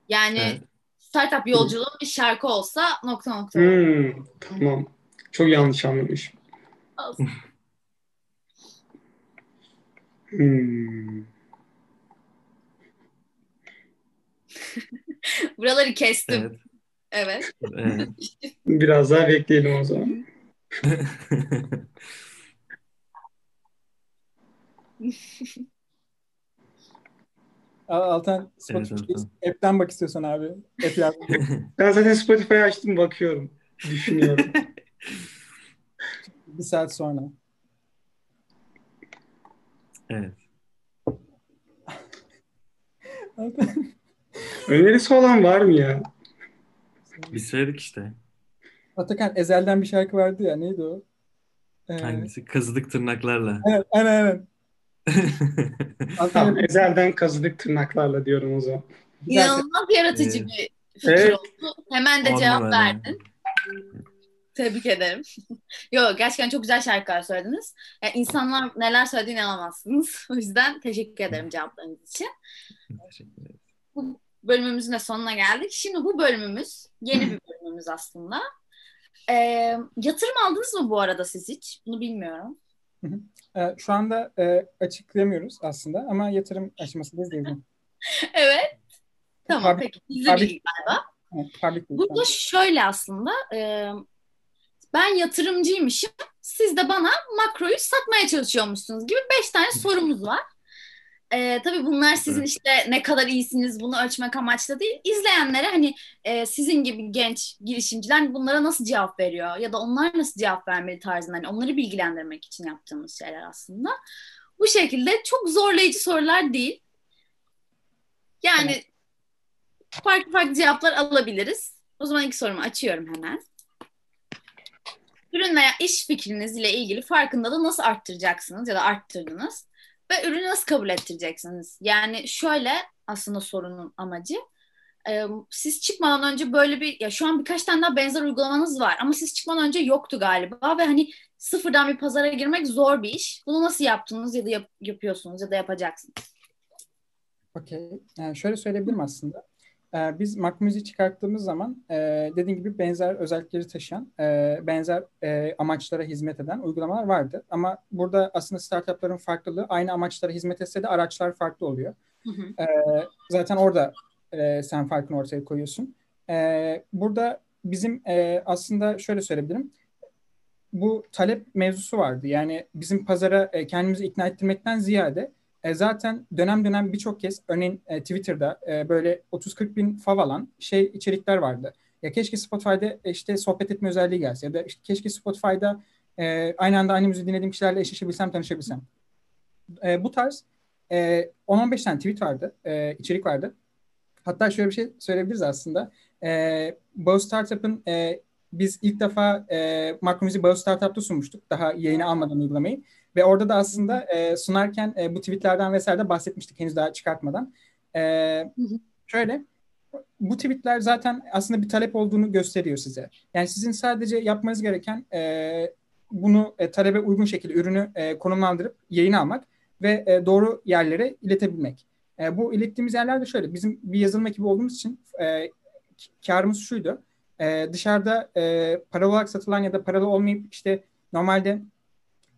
A: yani
C: Evet.
A: startup yolculuğu bir şarkı olsa nokta nokta.
D: Hmm, tamam. Çok yanlış anlamışım.
A: Olsun.
D: Hmm.
A: Buraları kestim.
C: Evet.
A: Evet.
C: Evet.
D: Biraz daha bekleyelim o zaman.
B: Al- Altan
C: Evet,
B: Spotify
C: Altan.
B: app'ten bak istiyorsan abi. App yardım.
D: Ben zaten Spotify'ı açtım bakıyorum. Düşünüyorum.
B: bir saat sonra.
C: evet.
B: Altan-
D: Önerisi olan var mı ya?
C: Biz söyledik işte.
B: Atakan Ezel'den bir şarkı vardı ya neydi o? Ee,
C: Hangisi? Kazıdık tırnaklarla.
B: evet, aynen aynen.
D: Tamam, ezelden kazıdık tırnaklarla diyorum o zaman.
A: İnanılmaz yaratıcı
C: Evet.
A: bir fikir
D: Evet.
A: oldu. Hemen de cevap
C: numara.
A: verdin. Tebrik ederim. Yok gerçekten çok güzel şarkılar söylediniz. Yani insanlar neler söylediğini alamazsınız. O yüzden teşekkür ederim cevaplarınız için.
C: Teşekkür ederim.
A: Bölümümüzün de sonuna geldik. Şimdi bu bölümümüz yeni bir bölümümüz aslında. Ee, yatırım aldınız mı bu arada siz hiç? Bunu bilmiyorum.
B: Ee, şu anda e, açıklayamıyoruz aslında ama yatırım aşamasındayız diyebilirim.
A: evet. Tamam
B: Public-
A: peki. Gizli
B: public-
A: bilgi galiba.
B: Evet, public değil.
A: Burada şöyle aslında e, ben yatırımcıymışım. Siz de bana makroyu satmaya çalışıyormuşsunuz gibi beş tane sorumuz var. E, tabii bunlar sizin
C: Evet.
A: işte ne kadar iyisiniz bunu ölçmek amaçlı değil. İzleyenlere hani e, sizin gibi genç girişimciler bunlara nasıl cevap veriyor ya da onlar nasıl cevap vermeli tarzında hani onları bilgilendirmek için yaptığımız şeyler aslında. Bu şekilde çok zorlayıcı sorular değil. Yani farklı farklı cevaplar alabiliriz. O zaman ilk sorumu açıyorum hemen. Ürün veya iş fikriniz ile ilgili farkındalığı nasıl arttıracaksınız ya da arttırdınız? Ve ürünü nasıl kabul ettireceksiniz? Yani şöyle aslında sorunun amacı. Ee, siz çıkmadan önce böyle bir ya şu an birkaç tane daha benzer uygulamanız var ama siz çıkmadan önce yoktu galiba ve hani sıfırdan bir pazara girmek zor bir iş. Bunu nasıl yaptınız ya da yap- yapıyorsunuz ya da yapacaksınız?
B: Okey. Yani şöyle söyleyebilirim aslında. Ee, biz Mac Music'i çıkarttığımız zaman e, dediğim gibi benzer özellikleri taşıyan, e, benzer e, amaçlara hizmet eden uygulamalar vardı. Ama burada aslında startupların farklılığı aynı amaçlara hizmet etse de araçlar farklı oluyor.
A: Hı hı.
B: Ee, zaten orada e, sen farkını ortaya koyuyorsun. Ee, burada bizim e, aslında şöyle söyleyebilirim. Bu talep mevzusu vardı. Yani bizim pazara e, kendimizi ikna ettirmekten ziyade e, zaten dönem dönem birçok kez örneğin e, Twitter'da e, böyle 30-40 bin fav alan şey içerikler vardı. Ya keşke Spotify'da e, işte sohbet etme özelliği gelse ya da işte keşke Spotify'da e, aynı anda aynı müziği dinlediğim kişilerle eşleşebilsem, tanışabilsem. E, bu tarz e, 10-15 tane tweet vardı, e, içerik vardı. Hatta şöyle bir şey söyleyebiliriz aslında. E, Bao Startup'ın e, biz ilk defa e, Makromuzi Bao Startup'ta sunmuştuk. Daha yayına almadan uygulamayı. Ve orada da aslında e, sunarken e, bu tweetlerden vesaire de bahsetmiştik henüz daha çıkartmadan. E, şöyle, bu tweetler zaten aslında bir talep olduğunu gösteriyor size. Yani sizin sadece yapmanız gereken e, bunu e, talebe uygun şekilde ürünü e, konumlandırıp yayın almak ve e, doğru yerlere iletebilmek. E, bu ilettiğimiz yerler de şöyle. Bizim bir yazılım ekibi olduğumuz için e, karımız şuydu. E, dışarıda e, paralı olarak satılan ya da paralı olmayıp işte normalde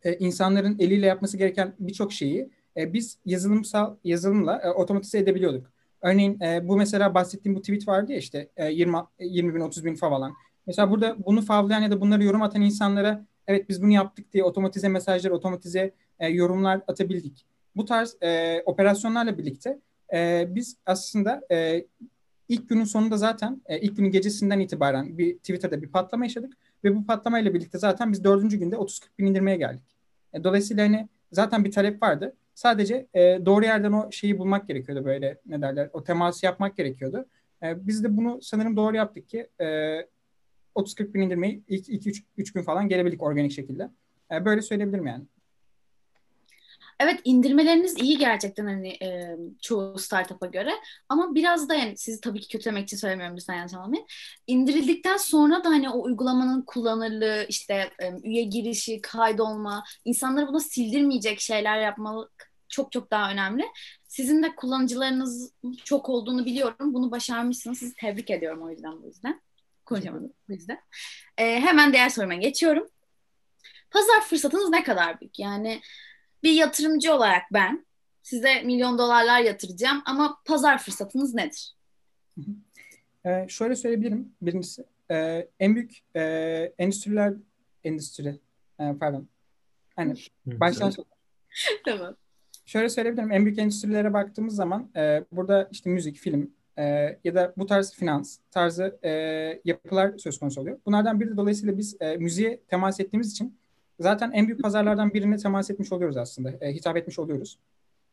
B: e, insanların eliyle yapması gereken birçok şeyi e, biz yazılımsal yazılımla e, otomatize edebiliyorduk. Örneğin e, bu mesela bahsettiğim bu tweet vardı ya işte e, 20 20 bin 30 bin fav alan. Mesela burada bunu favlayan ya da bunları yorum atan insanlara evet biz bunu yaptık diye otomatize mesajlar, otomatize e, yorumlar atabildik. Bu tarz e, operasyonlarla birlikte e, biz aslında e, ilk günün sonunda zaten e, ilk günün gecesinden itibaren bir Twitter'da bir patlama yaşadık ve bu patlamayla birlikte zaten biz dördüncü günde 30-40 bin indirmeye geldik. E, dolayısıyla hani zaten bir talep vardı. Sadece e, doğru yerden o şeyi bulmak gerekiyordu böyle ne derler o teması yapmak gerekiyordu. E, biz de bunu sanırım doğru yaptık ki e, 30-40 bin indirmeyi ilk 2-3 gün falan gelebildik organik şekilde. E, böyle söyleyebilirim yani.
A: Evet indirmeleriniz iyi gerçekten hani e, çoğu startup'a göre ama biraz da yani sizi tabii ki kötülemek için söylemiyorum lütfen yanlış anlamayın. İndirildikten sonra da hani o uygulamanın kullanırlığı işte e, üye girişi, kaydolma, insanları buna sildirmeyecek şeyler yapmalık çok çok daha önemli. Sizin de kullanıcılarınız çok olduğunu biliyorum. Bunu başarmışsınız. Sizi tebrik ediyorum o yüzden bu yüzden. Konuşamadım bu yüzden. E, hemen diğer soruma geçiyorum. Pazar fırsatınız ne kadar büyük? Yani bir yatırımcı olarak ben size milyon dolarlar yatıracağım ama pazar fırsatınız nedir?
B: Ee, şöyle söyleyebilirim. Birincisi e, en büyük e, endüstriler endüstri e, pardon. Hani baştan
A: tamam.
B: Şöyle söyleyebilirim. En büyük endüstrilere baktığımız zaman e, burada işte müzik, film e, ya da bu tarz finans tarzı e, yapılar söz konusu oluyor. Bunlardan biri de dolayısıyla biz e, müziğe temas ettiğimiz için zaten en büyük pazarlardan birine temas etmiş oluyoruz aslında. E, hitap etmiş oluyoruz.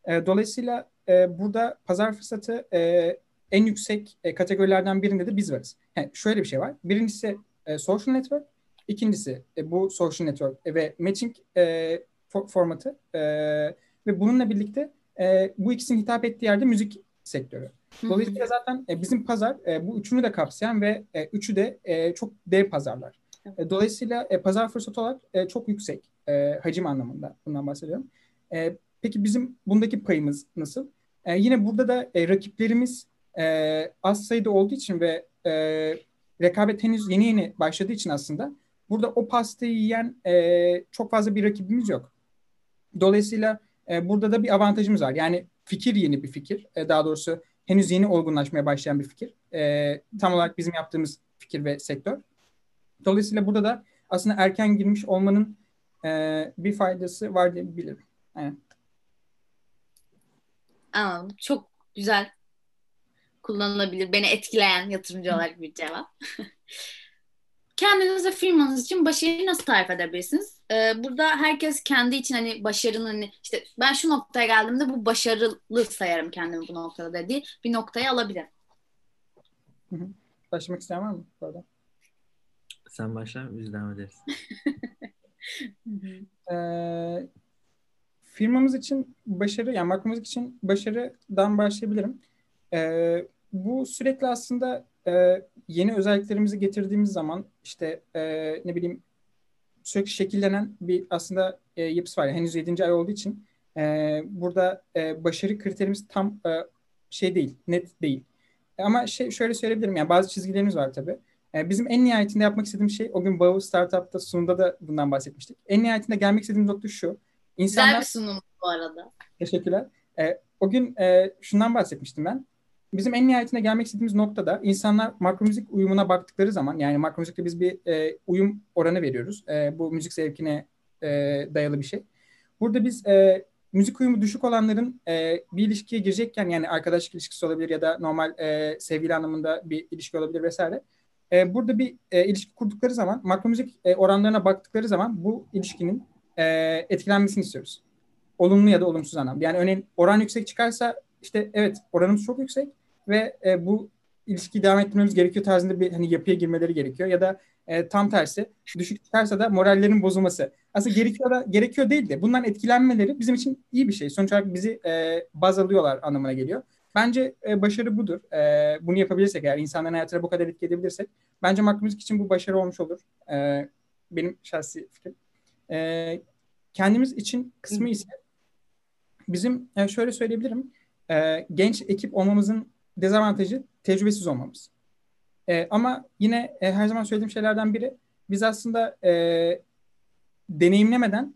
B: E, dolayısıyla e, burada pazar fırsatı e, en yüksek e, kategorilerden birinde de biz varız. Yani şöyle bir şey var. Birincisi e, social network. İkincisi e, bu social network e, ve matching e, for, formatı e, ve bununla birlikte e, bu ikisinin hitap ettiği yerde müzik sektörü. Dolayısıyla zaten e, bizim pazar e, bu üçünü de kapsayan ve e, üçü de e, çok dev pazarlar. E, dolayısıyla e, pazar fırsatı olarak e, çok yüksek e, hacim anlamında bundan bahsediyorum. E, peki bizim bundaki payımız nasıl? E, yine burada da e, rakiplerimiz e, az sayıda olduğu için ve e, rekabet henüz yeni yeni başladığı için aslında burada o pastayı yiyen e, çok fazla bir rakibimiz yok. Dolayısıyla e, burada da bir avantajımız var. Yani fikir yeni bir fikir. E, daha doğrusu henüz yeni olgunlaşmaya başlayan bir fikir. E, tam olarak bizim yaptığımız fikir ve sektör. Dolayısıyla burada da aslında erken girmiş olmanın e, bir faydası var diyebilirim. Evet.
A: Anladım. Çok güzel kullanılabilir. Beni etkileyen yatırımcı olarak bir cevap. Kendinize firmanız için başarıyı nasıl tarif edebilirsiniz? Ee, burada herkes kendi için hani başarının hani işte ben şu noktaya geldiğimde bu başarılı sayarım kendimi bu noktada dediği bir noktaya alabilir.
B: Başlamak isteyen var mı bu arada?
C: Sen başla biz devam ederiz.
B: ee, firmamız için başarı, yani markamız için başarıdan başlayabilirim. Ee, bu sürekli aslında e, yeni özelliklerimizi getirdiğimiz zaman işte e, ne bileyim sürekli şekillenen bir aslında e, yapısı var. Yani henüz 7. ay olduğu için e, burada e, başarı kriterimiz tam e, şey değil, net değil. Ama şey şöyle söyleyebilirim yani bazı çizgilerimiz var tabii. E, bizim en nihayetinde yapmak istediğim şey o gün Bao Startup'ta sunumda da bundan bahsetmiştik. En nihayetinde gelmek istediğim nokta şu.
A: İnsanlar... Güzel bir sunum bu arada.
B: Teşekkürler. E, o gün e, şundan bahsetmiştim ben bizim en nihayetinde gelmek istediğimiz noktada insanlar makro müzik uyumuna baktıkları zaman yani makro müzikte biz bir e, uyum oranı veriyoruz. E, bu müzik zevkine e, dayalı bir şey. Burada biz e, müzik uyumu düşük olanların e, bir ilişkiye girecekken yani arkadaşlık ilişkisi olabilir ya da normal e, sevgili anlamında bir ilişki olabilir vesaire. E, burada bir e, ilişki kurdukları zaman makro müzik e, oranlarına baktıkları zaman bu ilişkinin e, etkilenmesini istiyoruz. Olumlu ya da olumsuz anlamda. Yani örneğin oran yüksek çıkarsa işte evet oranımız çok yüksek ve e, bu ilişkiyi devam ettirmemiz gerekiyor tarzında bir hani yapıya girmeleri gerekiyor ya da e, tam tersi düşük çıkarsa da morallerin bozulması. Aslında gerekiyor da gerekiyor değil de bundan etkilenmeleri bizim için iyi bir şey. Sonuç olarak bizi e, baz alıyorlar anlamına geliyor. Bence e, başarı budur. E, bunu yapabilirsek eğer insanların hayatına bu kadar etki edebilirsek bence makro müzik için bu başarı olmuş olur. E, benim şahsi fikrim. E, kendimiz için kısmı ise bizim yani şöyle söyleyebilirim. E, genç ekip olmamızın dezavantajı tecrübesiz olmamız. E, ama yine e, her zaman söylediğim şeylerden biri biz aslında e, deneyimlemeden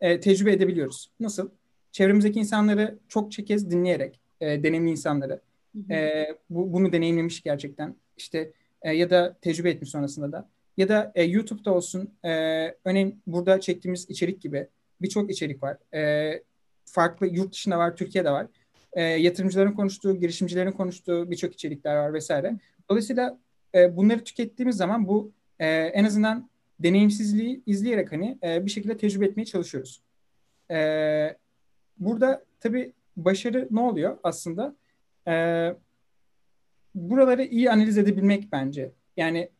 B: e, tecrübe edebiliyoruz. Nasıl? Çevremizdeki insanları çok kez dinleyerek, e, deneyimli insanları, e, bu, bunu deneyimlemiş gerçekten işte e, ya da tecrübe etmiş sonrasında da ya da e, YouTube'da olsun e, örneğin burada çektiğimiz içerik gibi birçok içerik var. E, farklı yurt dışında var, Türkiye'de var e, yatırımcıların konuştuğu, girişimcilerin konuştuğu birçok içerikler var vesaire. Dolayısıyla e, bunları tükettiğimiz zaman bu e, en azından deneyimsizliği izleyerek hani e, bir şekilde tecrübe etmeye çalışıyoruz. E, burada tabii başarı ne oluyor aslında? E, buraları iyi analiz edebilmek bence. Yani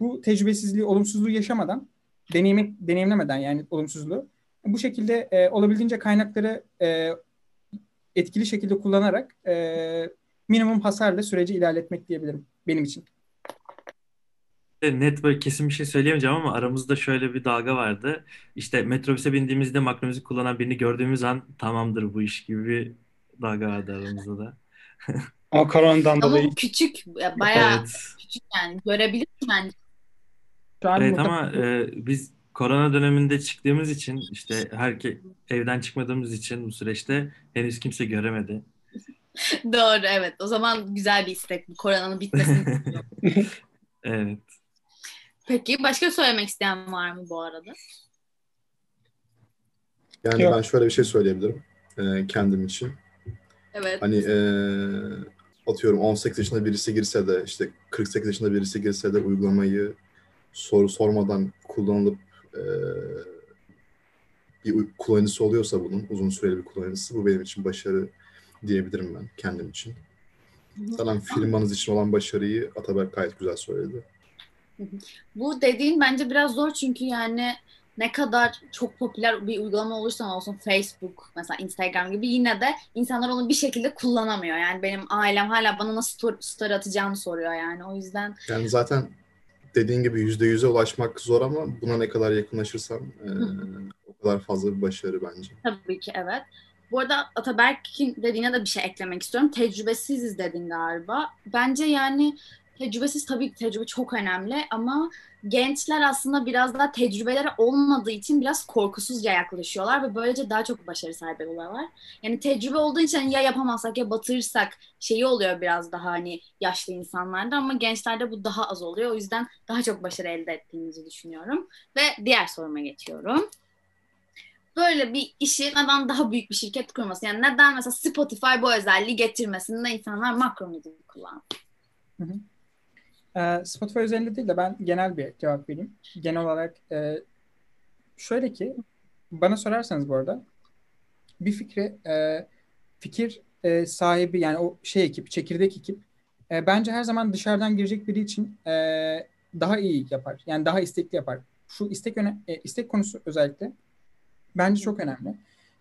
B: bu tecrübesizliği, olumsuzluğu yaşamadan, deneyim, deneyimlemeden yani olumsuzluğu Bu şekilde e, olabildiğince kaynakları e, etkili şekilde kullanarak e, minimum hasarla süreci ilerletmek diyebilirim benim için.
C: Net böyle kesin bir şey söyleyemeyeceğim ama aramızda şöyle bir dalga vardı. İşte metrobüse bindiğimizde makro müzik kullanan birini gördüğümüz an tamamdır bu iş gibi bir dalga vardı aramızda da.
D: Ama koronadan
A: Ama
D: dolayı
A: küçük, ya bayağı
C: Evet.
A: küçük yani. Görebilirsin bence.
B: Şu an
C: Evet
B: muhtemelen-
C: ama e, biz korona döneminde çıktığımız için işte herke evden çıkmadığımız için bu süreçte henüz kimse göremedi.
A: Doğru evet. O zaman güzel bir istek bu koronanın bitmesini.
C: Evet.
A: Peki başka söylemek isteyen var mı bu arada?
E: Yani
D: Yok.
E: ben şöyle bir şey söyleyebilirim e, kendim için.
A: Evet.
E: Hani e, atıyorum 18 yaşında birisi girse de işte 48 yaşında birisi girse de uygulamayı soru sormadan kullanılıp e, bir kullanıcısı oluyorsa bunun uzun süreli bir kullanıcısı bu benim için başarı diyebilirim ben kendim için. Zaten firmanız için olan başarıyı Ataberk gayet güzel söyledi.
A: Bu dediğin bence biraz zor çünkü yani ne kadar çok popüler bir uygulama olursa olsun Facebook mesela Instagram gibi yine de insanlar onu bir şekilde kullanamıyor. Yani benim ailem hala bana nasıl story, story atacağımı soruyor yani. O yüzden
E: Yani zaten dediğin gibi yüzde yüze ulaşmak zor ama buna ne kadar yakınlaşırsan e, o kadar fazla bir başarı bence.
A: tabii ki evet. Bu arada Ataberk'in dediğine de bir şey eklemek istiyorum. Tecrübesiziz dedin galiba. Bence yani tecrübesiz tabii ki tecrübe çok önemli ama gençler aslında biraz daha tecrübeleri olmadığı için biraz korkusuzca yaklaşıyorlar ve böylece daha çok başarı sahibi oluyorlar. Yani tecrübe olduğu için ya yapamazsak ya batırırsak şeyi oluyor biraz daha hani yaşlı insanlarda ama gençlerde bu daha az oluyor. O yüzden daha çok başarı elde ettiğimizi düşünüyorum. Ve diğer soruma geçiyorum böyle bir işi neden daha büyük bir şirket kurması? Yani neden mesela Spotify bu özelliği getirmesinde insanlar makro müzik kullansın?
B: Ee, Spotify özelinde değil de ben genel bir cevap vereyim. Genel olarak e, şöyle ki bana sorarsanız bu arada bir fikri e, fikir e, sahibi yani o şey ekip, çekirdek ekip e, bence her zaman dışarıdan girecek biri için e, daha iyi yapar. Yani daha istekli yapar. Şu istek öne, e, istek konusu özellikle bence çok önemli.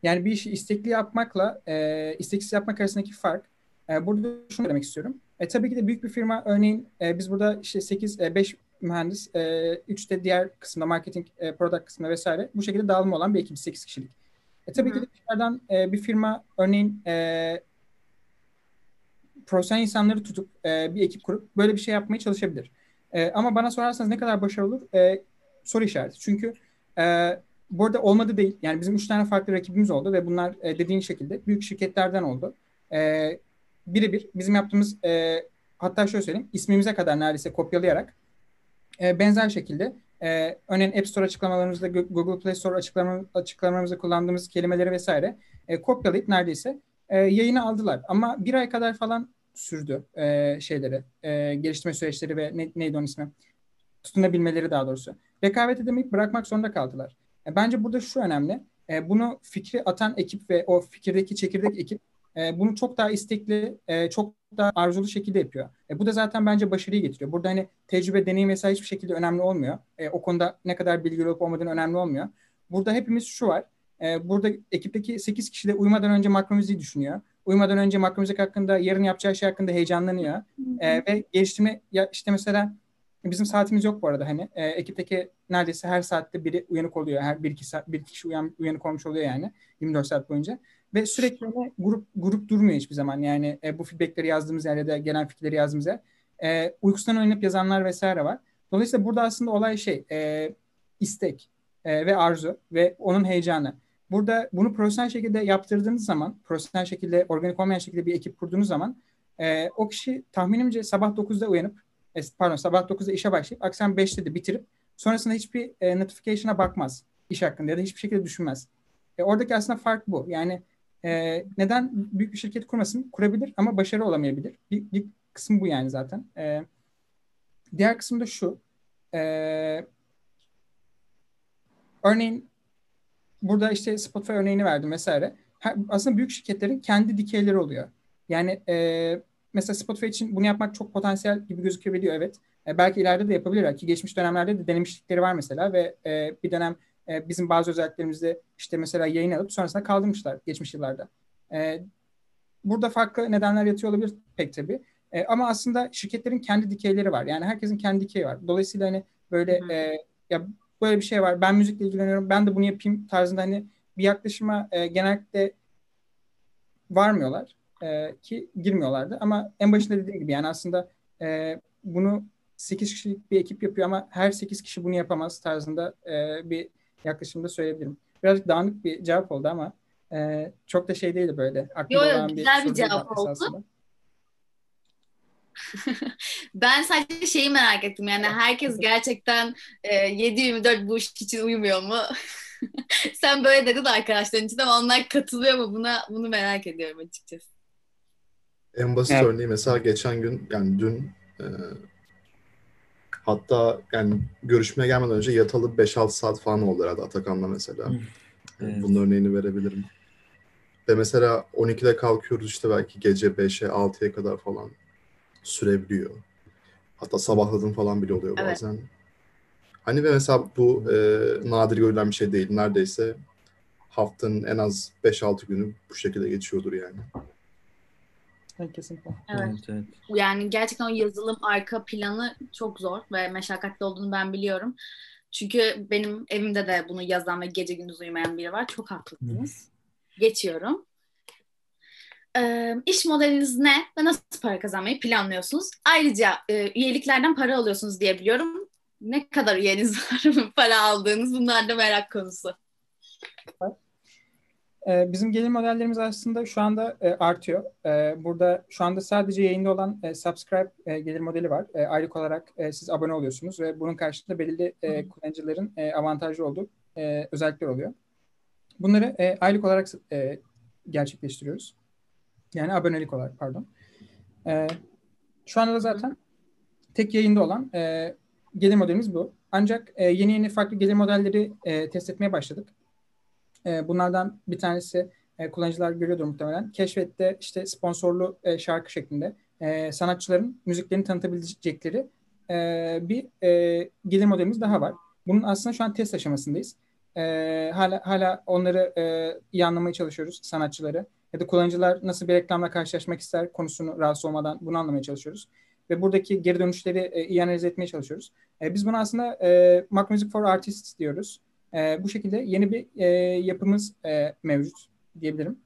B: Yani bir işi istekli yapmakla e, isteksiz yapmak arasındaki fark. E, burada şunu demek istiyorum. E, tabii ki de büyük bir firma örneğin e, biz burada işte 8 e, 5 mühendis, e, 3 de diğer kısımda marketing, e, product kısmında vesaire bu şekilde dağılma olan bir ekip 8 kişilik. E, tabii
A: Hı hı.
B: ki de dışarıdan e, bir firma örneğin e, profesyonel insanları tutup e, bir ekip kurup böyle bir şey yapmaya çalışabilir. E, ama bana sorarsanız ne kadar başarılı olur? E, soru işareti. Çünkü e, bu arada olmadı değil. Yani bizim üç tane farklı rakibimiz oldu ve bunlar e, dediğin şekilde büyük şirketlerden oldu. E, birebir bizim yaptığımız e, hatta şöyle söyleyeyim ismimize kadar neredeyse kopyalayarak e, benzer şekilde e, örneğin App Store açıklamalarımızda Go- Google Play Store açıklama, açıklamalarımızda kullandığımız kelimeleri vesaire e, kopyalayıp neredeyse e, yayını aldılar. Ama bir ay kadar falan sürdü e, şeyleri, e, geliştirme süreçleri ve ne, neydi onun ismi? Tutunabilmeleri daha doğrusu. Rekabet edemeyip bırakmak zorunda kaldılar. E, bence burada şu önemli. E, bunu fikri atan ekip ve o fikirdeki çekirdek ekip e, bunu çok daha istekli, e, çok daha arzulu şekilde yapıyor. E, bu da zaten bence başarıyı getiriyor. Burada hani tecrübe, deneyim vesaire hiçbir şekilde önemli olmuyor. E, o konuda ne kadar bilgi olup olmadığın önemli olmuyor. Burada hepimiz şu var. E, burada ekipteki 8 kişi de uyumadan önce makro müziği düşünüyor. Uyumadan önce makro müzik hakkında, yarın yapacağı şey hakkında heyecanlanıyor. E, ve geliştirme, ya işte mesela bizim saatimiz yok bu arada hani. E, ekipteki neredeyse her saatte biri uyanık oluyor. Her bir iki, saat, bir iki kişi uyan, uyanık olmuş oluyor yani 24 saat boyunca. Ve sürekli grup grup durmuyor hiçbir zaman. Yani e, bu feedbackleri yazdığımız yer ya gelen fikirleri yazdığımız yer. E, uykusundan oynayıp yazanlar vesaire var. Dolayısıyla burada aslında olay şey e, istek e, ve arzu ve onun heyecanı. Burada bunu profesyonel şekilde yaptırdığınız zaman, profesyonel şekilde, organik olmayan şekilde bir ekip kurduğunuz zaman e, o kişi tahminimce sabah 9'da uyanıp, e, pardon sabah 9'da işe başlayıp akşam 5'te de bitirip sonrasında hiçbir e, notification'a bakmaz iş hakkında ya da hiçbir şekilde düşünmez. E, oradaki aslında fark bu. Yani e, neden büyük bir şirket kurmasın? Kurabilir ama başarı olamayabilir. Bir, bir kısım bu yani zaten. E, diğer kısım da şu. E, örneğin burada işte Spotify örneğini verdim vesaire. Her, aslında büyük şirketlerin kendi dikeyleri oluyor. Yani e, mesela Spotify için bunu yapmak çok potansiyel gibi gözükebiliyor evet. E, belki ileride de yapabilirler ki geçmiş dönemlerde de denemişlikleri var mesela ve e, bir dönem e, bizim bazı özelliklerimizde işte mesela yayın alıp sonrasında kaldırmışlar geçmiş yıllarda. E, burada farklı nedenler yatıyor olabilir pek tabii. E, ama aslında şirketlerin kendi dikeyleri var. Yani herkesin kendi dikeyi var. Dolayısıyla hani böyle e, ya böyle bir şey var. Ben müzikle ilgileniyorum. Ben de bunu yapayım tarzında hani bir yaklaşıma e, genellikle varmıyorlar e, ki girmiyorlardı. Ama en başında dediğim gibi yani aslında e, bunu 8 kişilik bir ekip yapıyor ama her 8 kişi bunu yapamaz tarzında e, bir yaklaşımda söyleyebilirim. Birazcık dağınık bir cevap oldu ama e, çok da şey değildi böyle.
A: Aklımda yo, yo, güzel bir, bir cevap oldu. Esasında. ben sadece şeyi merak ettim yani herkes gerçekten e, 7-24 bu iş için uyumuyor mu? Sen böyle dedin arkadaşların için ama onlar katılıyor mu buna bunu merak ediyorum açıkçası.
E: En basit evet. örneği mesela geçen gün yani dün e, hatta yani görüşmeye gelmeden önce yatalı 5-6 saat falan oldu herhalde Atakan'la mesela. Evet. Bunun örneğini verebilirim. Ve mesela 12'de kalkıyoruz işte belki gece 5'e 6'ya kadar falan sürebiliyor. Hatta sabahladığım falan bile oluyor evet. bazen. Hani ve mesela bu e, nadir görülen bir şey değil. Neredeyse haftanın en az 5-6 günü bu şekilde geçiyordur yani.
B: Kesinlikle.
A: Evet. evet. Yani gerçekten o yazılım arka planı çok zor ve meşakkatli olduğunu ben biliyorum. Çünkü benim evimde de bunu yazan ve gece gündüz uyumayan biri var. Çok haklısınız. Geçiyorum. Ee, iş modeliniz ne ve nasıl para kazanmayı planlıyorsunuz? Ayrıca e, üyeliklerden para alıyorsunuz diye biliyorum. Ne kadar üyeniz var para aldığınız bunlar da merak konusu.
B: Ee, bizim gelir modellerimiz aslında şu anda e, artıyor. E, burada şu anda sadece yayında olan e, subscribe e, gelir modeli var. E, aylık olarak siz abone oluyorsunuz ve bunun karşılığında belirli e, kullanıcıların avantajlı olduğu e, özellikler oluyor. Bunları e, aylık olarak e, gerçekleştiriyoruz. Yani abonelik olarak pardon. E, şu anda da zaten tek yayında olan e, gelir modelimiz bu. Ancak yeni yeni farklı gelir modelleri e, test etmeye başladık. E, bunlardan bir tanesi e, kullanıcılar görüyordur muhtemelen. Keşfette işte sponsorlu e, şarkı şeklinde e, sanatçıların müziklerini tanıtabilecekleri bir gelir modelimiz daha var. Bunun aslında şu an test aşamasındayız. Hala hala onları iyi anlamaya çalışıyoruz sanatçıları ya da kullanıcılar nasıl bir reklamla karşılaşmak ister konusunu rahatsız olmadan bunu anlamaya çalışıyoruz. Ve buradaki geri dönüşleri iyi analiz etmeye çalışıyoruz. Biz bunu aslında Mac Music for Artists diyoruz. E, bu şekilde yeni bir e, yapımız e, mevcut diyebilirim.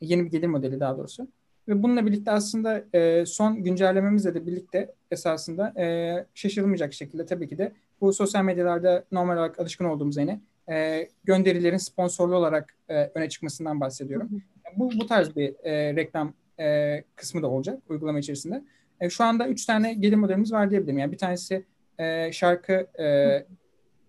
B: Yeni bir gelir modeli daha doğrusu. Ve bununla birlikte aslında e, son güncellememizle de birlikte esasında e, şaşırılmayacak şekilde tabii ki de bu sosyal medyalarda normal olarak alışkın olduğumuz yine e, gönderilerin sponsorlu olarak e, öne çıkmasından bahsediyorum. Hı bu, bu tarz bir e, reklam e, kısmı da olacak uygulama içerisinde. E, şu anda üç tane gelir modelimiz var diyebilirim. Yani bir tanesi e, şarkı e,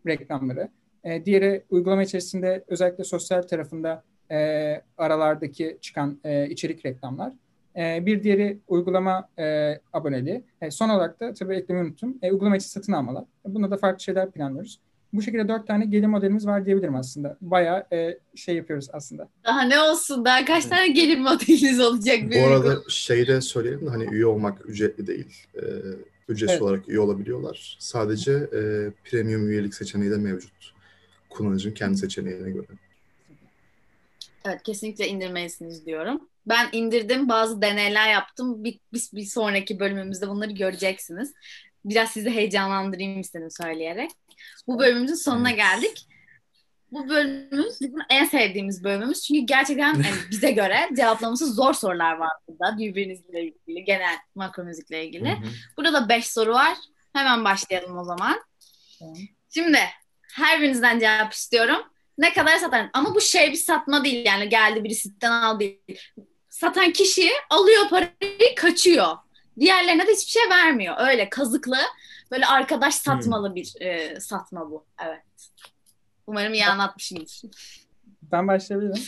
B: reklamları. E, diğeri uygulama içerisinde özellikle sosyal tarafında e, aralardaki çıkan e, içerik reklamlar. E, bir diğeri uygulama e, aboneliği. E, son olarak da tabii eklemeyi unuttum. E, uygulama içi satın almalar. E, bunda da farklı şeyler planlıyoruz. Bu şekilde dört tane gelir modelimiz var diyebilirim aslında. Bayağı e, şey yapıyoruz aslında.
A: Daha ne olsun? Daha kaç tane gelir modeliniz olacak?
E: Bu arada şeyi de söyleyelim de hani üye olmak ücretli değil. Ee, ücretsiz evet. olarak üye olabiliyorlar. Sadece e, premium üyelik seçeneği de mevcut. Kullanıcının kendi seçeneğine göre.
A: Evet kesinlikle indirmelisiniz diyorum. Ben indirdim bazı deneyler yaptım. Bir, bir, bir sonraki bölümümüzde bunları göreceksiniz. Biraz sizi heyecanlandırayım istedim söyleyerek. Bu bölümümüzün sonuna geldik. Bu bölümümüz bizim en sevdiğimiz bölümümüz. Çünkü gerçekten yani bize göre cevaplaması zor sorular var burada. Birbirinizle ilgili, genel makro müzikle ilgili. Burada da beş soru var. Hemen başlayalım o zaman. Şimdi her birinizden cevap istiyorum. Ne kadar satar? Ama bu şey bir satma değil yani geldi birisinden al değil. Satan kişi alıyor parayı kaçıyor. Diğerlerine de hiçbir şey vermiyor. Öyle kazıklı Böyle arkadaş satmalı hmm. bir e, satma bu. Evet. Umarım iyi anlatmışımdır.
B: Ben başlayabilirim.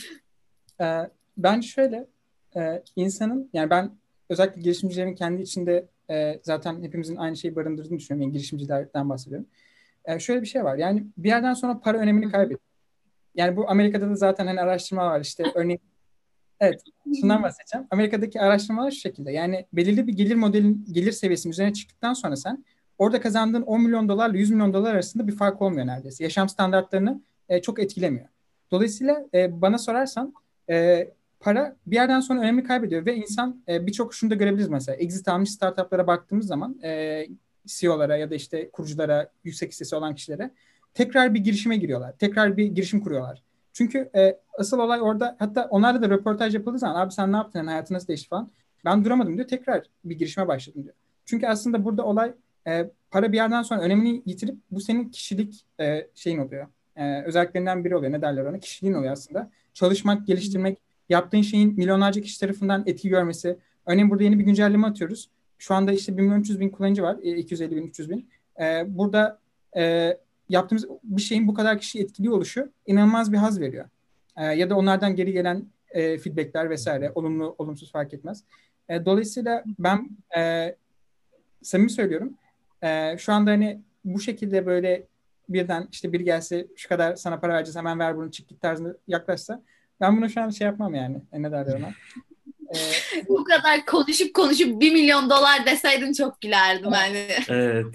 B: Ee, bence şöyle e, insanın yani ben özellikle girişimcilerin kendi içinde e, zaten hepimizin aynı şeyi barındırdığını düşünüyorum. Yani girişimcilerden bahsediyorum. E, şöyle bir şey var. Yani bir yerden sonra para önemini kaybediyor. Yani bu Amerika'da da zaten hani araştırma var işte örneğin Evet, şundan bahsedeceğim. Amerika'daki araştırmalar şu şekilde. Yani belirli bir gelir modelin gelir seviyesinin üzerine çıktıktan sonra sen orada kazandığın 10 milyon dolarla 100 milyon dolar arasında bir fark olmuyor neredeyse. Yaşam standartlarını e, çok etkilemiyor. Dolayısıyla e, bana sorarsan e, para bir yerden sonra önemli kaybediyor ve insan e, birçok şunu da görebiliriz mesela. Exit almış startuplara baktığımız zaman e, CEO'lara ya da işte kuruculara, yüksek hissesi olan kişilere tekrar bir girişime giriyorlar. Tekrar bir girişim kuruyorlar. Çünkü e, asıl olay orada hatta onlarla da röportaj yapıldığı zaman abi sen ne yaptın, yani hayatın nasıl değişti falan. Ben duramadım diyor. Tekrar bir girişime başladım diyor. Çünkü aslında burada olay e, para bir yerden sonra önemini yitirip bu senin kişilik e, şeyin oluyor. E, özelliklerinden biri oluyor. Ne derler ona? Kişiliğin oluyor aslında. Çalışmak, geliştirmek, yaptığın şeyin milyonlarca kişi tarafından etki görmesi. Örneğin burada yeni bir güncelleme atıyoruz. Şu anda işte 1 milyon 300 bin kullanıcı var. 250 bin, 300 bin. E, burada e, yaptığımız bir şeyin bu kadar kişi etkili oluşu inanılmaz bir haz veriyor. E, ya da onlardan geri gelen e, feedbackler vesaire olumlu olumsuz fark etmez. E, dolayısıyla ben e, samimi söylüyorum. E, şu anda hani bu şekilde böyle birden işte biri gelse şu kadar sana para vereceğiz hemen ver bunu çık git tarzında yaklaşsa ben bunu şu an şey yapmam yani. E, ne derler ona?
A: Ee, bu kadar konuşup konuşup bir milyon dolar deseydin çok gülerdim yani.
C: Evet.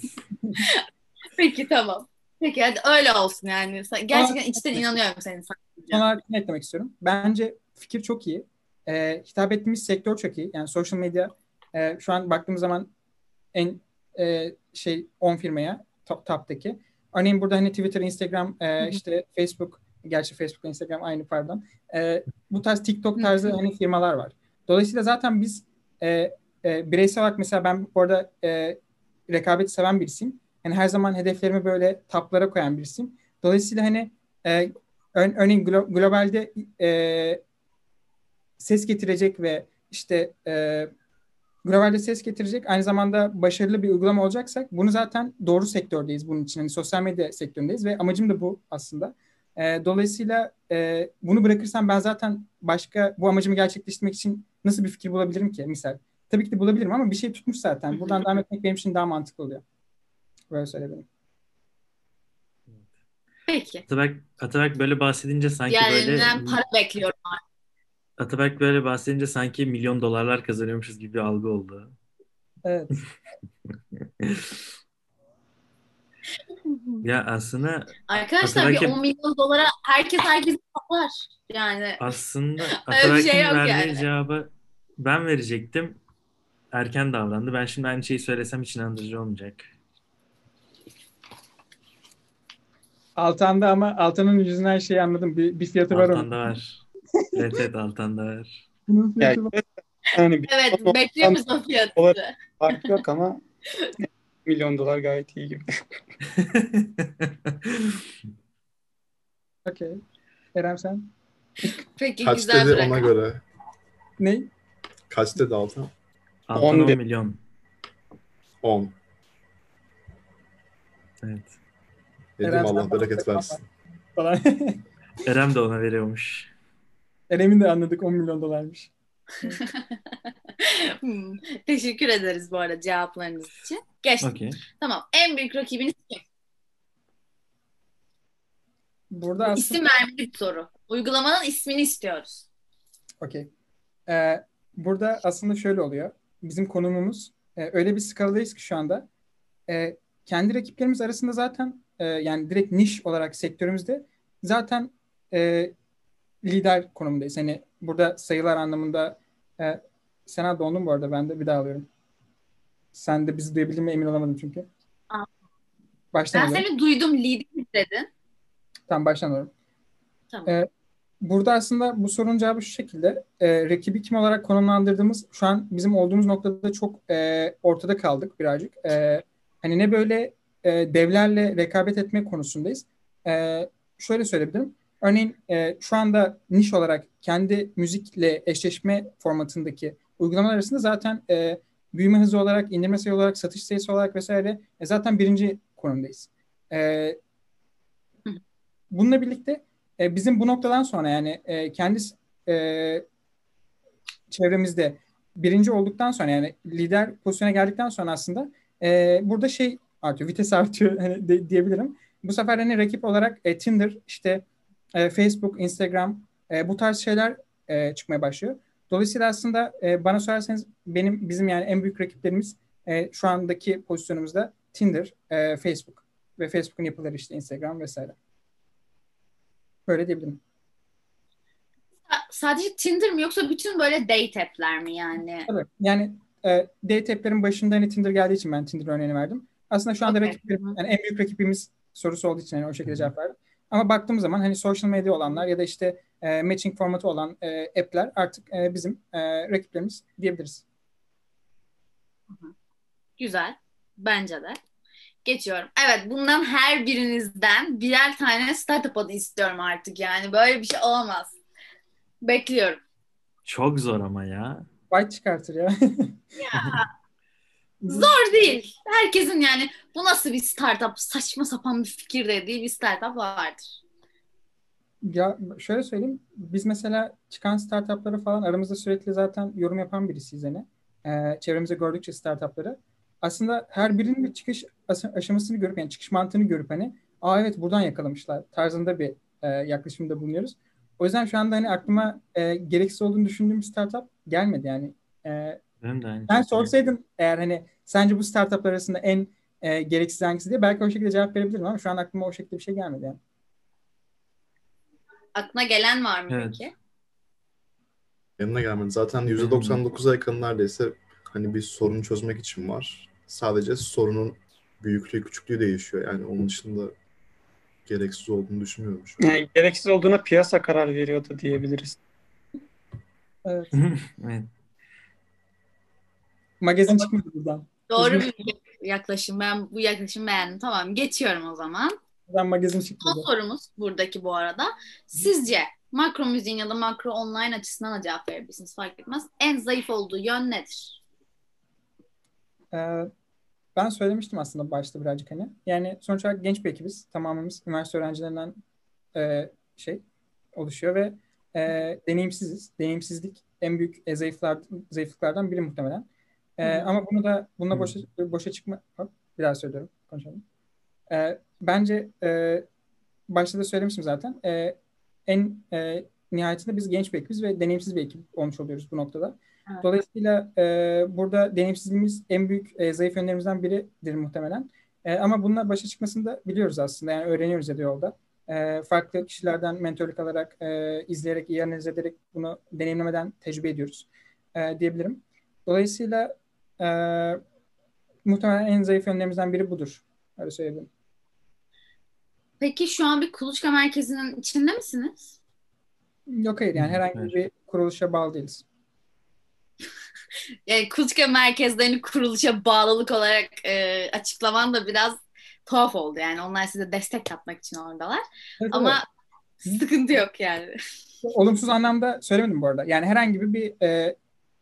A: Peki tamam. Peki hadi öyle olsun yani. Gerçekten içten inanıyorum senin
B: Son olarak ne eklemek istiyorum? Bence fikir çok iyi. Ee, hitap ettiğimiz sektör çok iyi. Yani social media e, şu an baktığımız zaman en e, şey 10 firmaya top, top'taki. Örneğin burada hani Twitter, Instagram, e, işte Facebook, gerçi Facebook, Instagram aynı pardon. E, bu tarz TikTok tarzı hani firmalar var. Dolayısıyla zaten biz e, e, bireysel olarak mesela ben bu arada e, rekabeti seven birisiyim. Yani her zaman hedeflerimi böyle taplara koyan birisiyim. Dolayısıyla hani e, ör, örneğin glo- globalde e, ses getirecek ve işte e, globalde ses getirecek aynı zamanda başarılı bir uygulama olacaksak bunu zaten doğru sektördeyiz bunun için. Hani sosyal medya sektöründeyiz ve amacım da bu aslında. E, dolayısıyla e, bunu bırakırsam ben zaten başka bu amacımı gerçekleştirmek için nasıl bir fikir bulabilirim ki misal? Tabii ki de bulabilirim ama bir şey tutmuş zaten. Buradan devam etmek benim için daha mantıklı oluyor. Böyle söyleyebilirim.
A: Peki.
C: Atabek, Atabek böyle bahsedince sanki
A: yani
C: böyle...
A: Yani para bekliyorum.
C: Atabek böyle bahsedince sanki milyon dolarlar kazanıyormuşuz gibi bir algı oldu.
B: Evet.
C: ya aslında
A: Arkadaşlar bir 10 milyon dolara herkes herkes toplar. Yani
C: aslında Atabek'in şey verdiği yani. cevabı ben verecektim. Erken davrandı. Ben şimdi aynı şeyi söylesem hiç inandırıcı olmayacak.
B: Altan'da ama Altan'ın yüzünden şey anladım. Bir, bir fiyatı var
C: onun. Altan'da var. evet evet Altan'da var.
A: Bunun fiyatı var. Yani evet bekliyoruz o fiyatı.
D: Fark yok ama milyon dolar gayet iyi gibi.
B: Okey. Eren sen?
A: Peki
E: Kaç
A: güzel
E: dedi ona göre?
B: Ne?
E: Kaç dedi Altan?
C: Altan 10, 10 milyon.
E: 10.
C: Evet.
E: Dedim Eren Allah bereket versin.
B: Falan.
C: Erem de ona veriyormuş.
B: Erem'in de anladık 10 milyon dolarmış.
A: hmm. Teşekkür ederiz bu arada cevaplarınız için. Geçtik. Okay. Tamam. En büyük rakibiniz kim?
B: Burada aslında...
A: İsim vermeli bir soru. Uygulamanın ismini istiyoruz.
B: Okey. Ee, burada aslında şöyle oluyor. Bizim konumumuz e, öyle bir skaladayız ki şu anda. E, kendi rakiplerimiz arasında zaten e, yani direkt niş olarak sektörümüzde zaten e, lider konumundayız. Hani burada sayılar anlamında e, Sena dondun bu arada ben de bir daha alıyorum. Sen de bizi duyabildin mi emin olamadım çünkü.
A: Aa. Baştan ben seni duydum lider dedin.
B: Tamam baştan alıyorum.
A: Tamam.
B: Ee, burada aslında bu sorunun cevabı şu şekilde. E, rakibi kim olarak konumlandırdığımız şu an bizim olduğumuz noktada çok e, ortada kaldık birazcık. E, hani ne böyle e, devlerle rekabet etme konusundayız. E, şöyle söyleyebilirim. Örneğin e, şu anda niş olarak kendi müzikle eşleşme formatındaki uygulamalar arasında zaten e, büyüme hızı olarak, indirme sayı olarak, satış sayısı olarak vesaire e, zaten birinci konumdayız. E, bununla birlikte e, bizim bu noktadan sonra yani e, kendi e, çevremizde birinci olduktan sonra yani lider pozisyona geldikten sonra aslında e, burada şey artıyor, vites artıyor hani de, diyebilirim. Bu sefer hani rakip olarak e, Tinder, işte e, Facebook, Instagram e, bu tarz şeyler e, çıkmaya başlıyor. Dolayısıyla aslında e, bana sorarsanız benim bizim yani en büyük rakiplerimiz e, şu andaki pozisyonumuzda Tinder, e, Facebook ve Facebook'un yapıları işte Instagram vesaire. Böyle diyebilirim.
A: Sadece Tinder mi yoksa bütün böyle date app'ler mi yani?
B: Tabii. Yani e, date app'lerin başında hani Tinder geldiği için ben Tinder örneğini verdim. Aslında şu anda
A: Okay.
B: rakiplerim, yani en büyük rakibimiz sorusu olduğu için yani o şekilde cevap verdim. Ama baktığımız zaman hani social medya olanlar ya da işte e, matching formatı olan e, app'ler artık e, bizim e, rakiplerimiz diyebiliriz.
A: Güzel. Bence de. Geçiyorum. Evet bundan her birinizden birer tane startup adı istiyorum artık yani. Böyle bir şey olamaz. Bekliyorum.
C: Çok zor ama ya.
B: White çıkartır ya.
A: Zor değil. Herkesin yani bu nasıl bir startup saçma sapan bir fikir dediği bir startup vardır.
B: Ya şöyle söyleyeyim. Biz mesela çıkan startupları falan aramızda sürekli zaten yorum yapan birisiyiz hani. Ee, çevremizde gördükçe startupları. Aslında her birinin bir çıkış as- aşamasını görüp yani çıkış mantığını görüp hani aa evet buradan yakalamışlar tarzında bir e, yaklaşımda bulunuyoruz. O yüzden şu anda hani aklıma e, gereksiz olduğunu düşündüğüm bir startup gelmedi yani. E,
C: Benim de aynı
B: ben
C: şekilde.
B: sorsaydın eğer hani sence bu startuplar arasında en e, gereksiz hangisi diye belki o şekilde cevap verebilirdim ama şu an aklıma o şekilde bir şey gelmedi yani.
A: Aklına gelen var mı
C: Evet.
A: peki?
E: Yanına gelmedi. Zaten %99'a yakın neredeyse hani bir sorunu çözmek için var. Sadece sorunun büyüklüğü, küçüklüğü değişiyor. Yani onun dışında gereksiz olduğunu düşünmüyorum şu an.
D: Yani gereksiz olduğuna piyasa karar veriyordu diyebiliriz.
B: Evet.
C: Evet.
B: Magazin çıkmadı buradan.
A: Doğru bir yaklaşım. Ben bu yaklaşımı beğendim. Tamam geçiyorum o zaman.
B: Buradan magazin
A: Son
B: çıkmadı.
A: sorumuz buradaki bu arada. Sizce makro müziğin ya da makro online açısından da cevap verebilirsiniz fark etmez. En zayıf olduğu yön nedir?
B: Ee, ben söylemiştim aslında başta birazcık hani. Yani sonuç olarak genç bir ekibiz. Tamamımız üniversite öğrencilerinden e, şey oluşuyor ve e, deneyimsiziz. Deneyimsizlik en büyük e, zayıflar, zayıflıklardan biri muhtemelen. E, ama bunu da bununla boşa, boşa çıkma... Hop, bir daha söylüyorum. Konuşalım. E, bence e, başta da söylemiştim zaten. E, en e, nihayetinde biz genç bir ekibiz ve deneyimsiz bir ekip olmuş oluyoruz bu noktada.
A: Evet.
B: Dolayısıyla e, burada deneyimsizliğimiz en büyük e, zayıf yönlerimizden biridir muhtemelen. E, ama bununla başa çıkmasını da biliyoruz aslında. Yani öğreniyoruz ya da yolda. E, farklı kişilerden mentorluk alarak, e, izleyerek, iyi analiz ederek bunu deneyimlemeden tecrübe ediyoruz e, diyebilirim. Dolayısıyla e, muhtemelen en zayıf yönlerimizden biri budur. Öyle söyleyebilirim.
A: Peki şu an bir kuluçka merkezinin içinde misiniz?
B: Yok hayır yani herhangi
C: evet.
B: bir kuruluşa bağlı değiliz.
A: Yani kuluçka merkezlerini kuruluşa bağlılık olarak e, açıklaman da biraz tuhaf oldu. Yani onlar size destek katmak için oradalar.
B: Evet,
A: Ama
B: evet.
A: sıkıntı yok yani.
B: olumsuz anlamda söylemedim bu arada. Yani herhangi bir, bir e,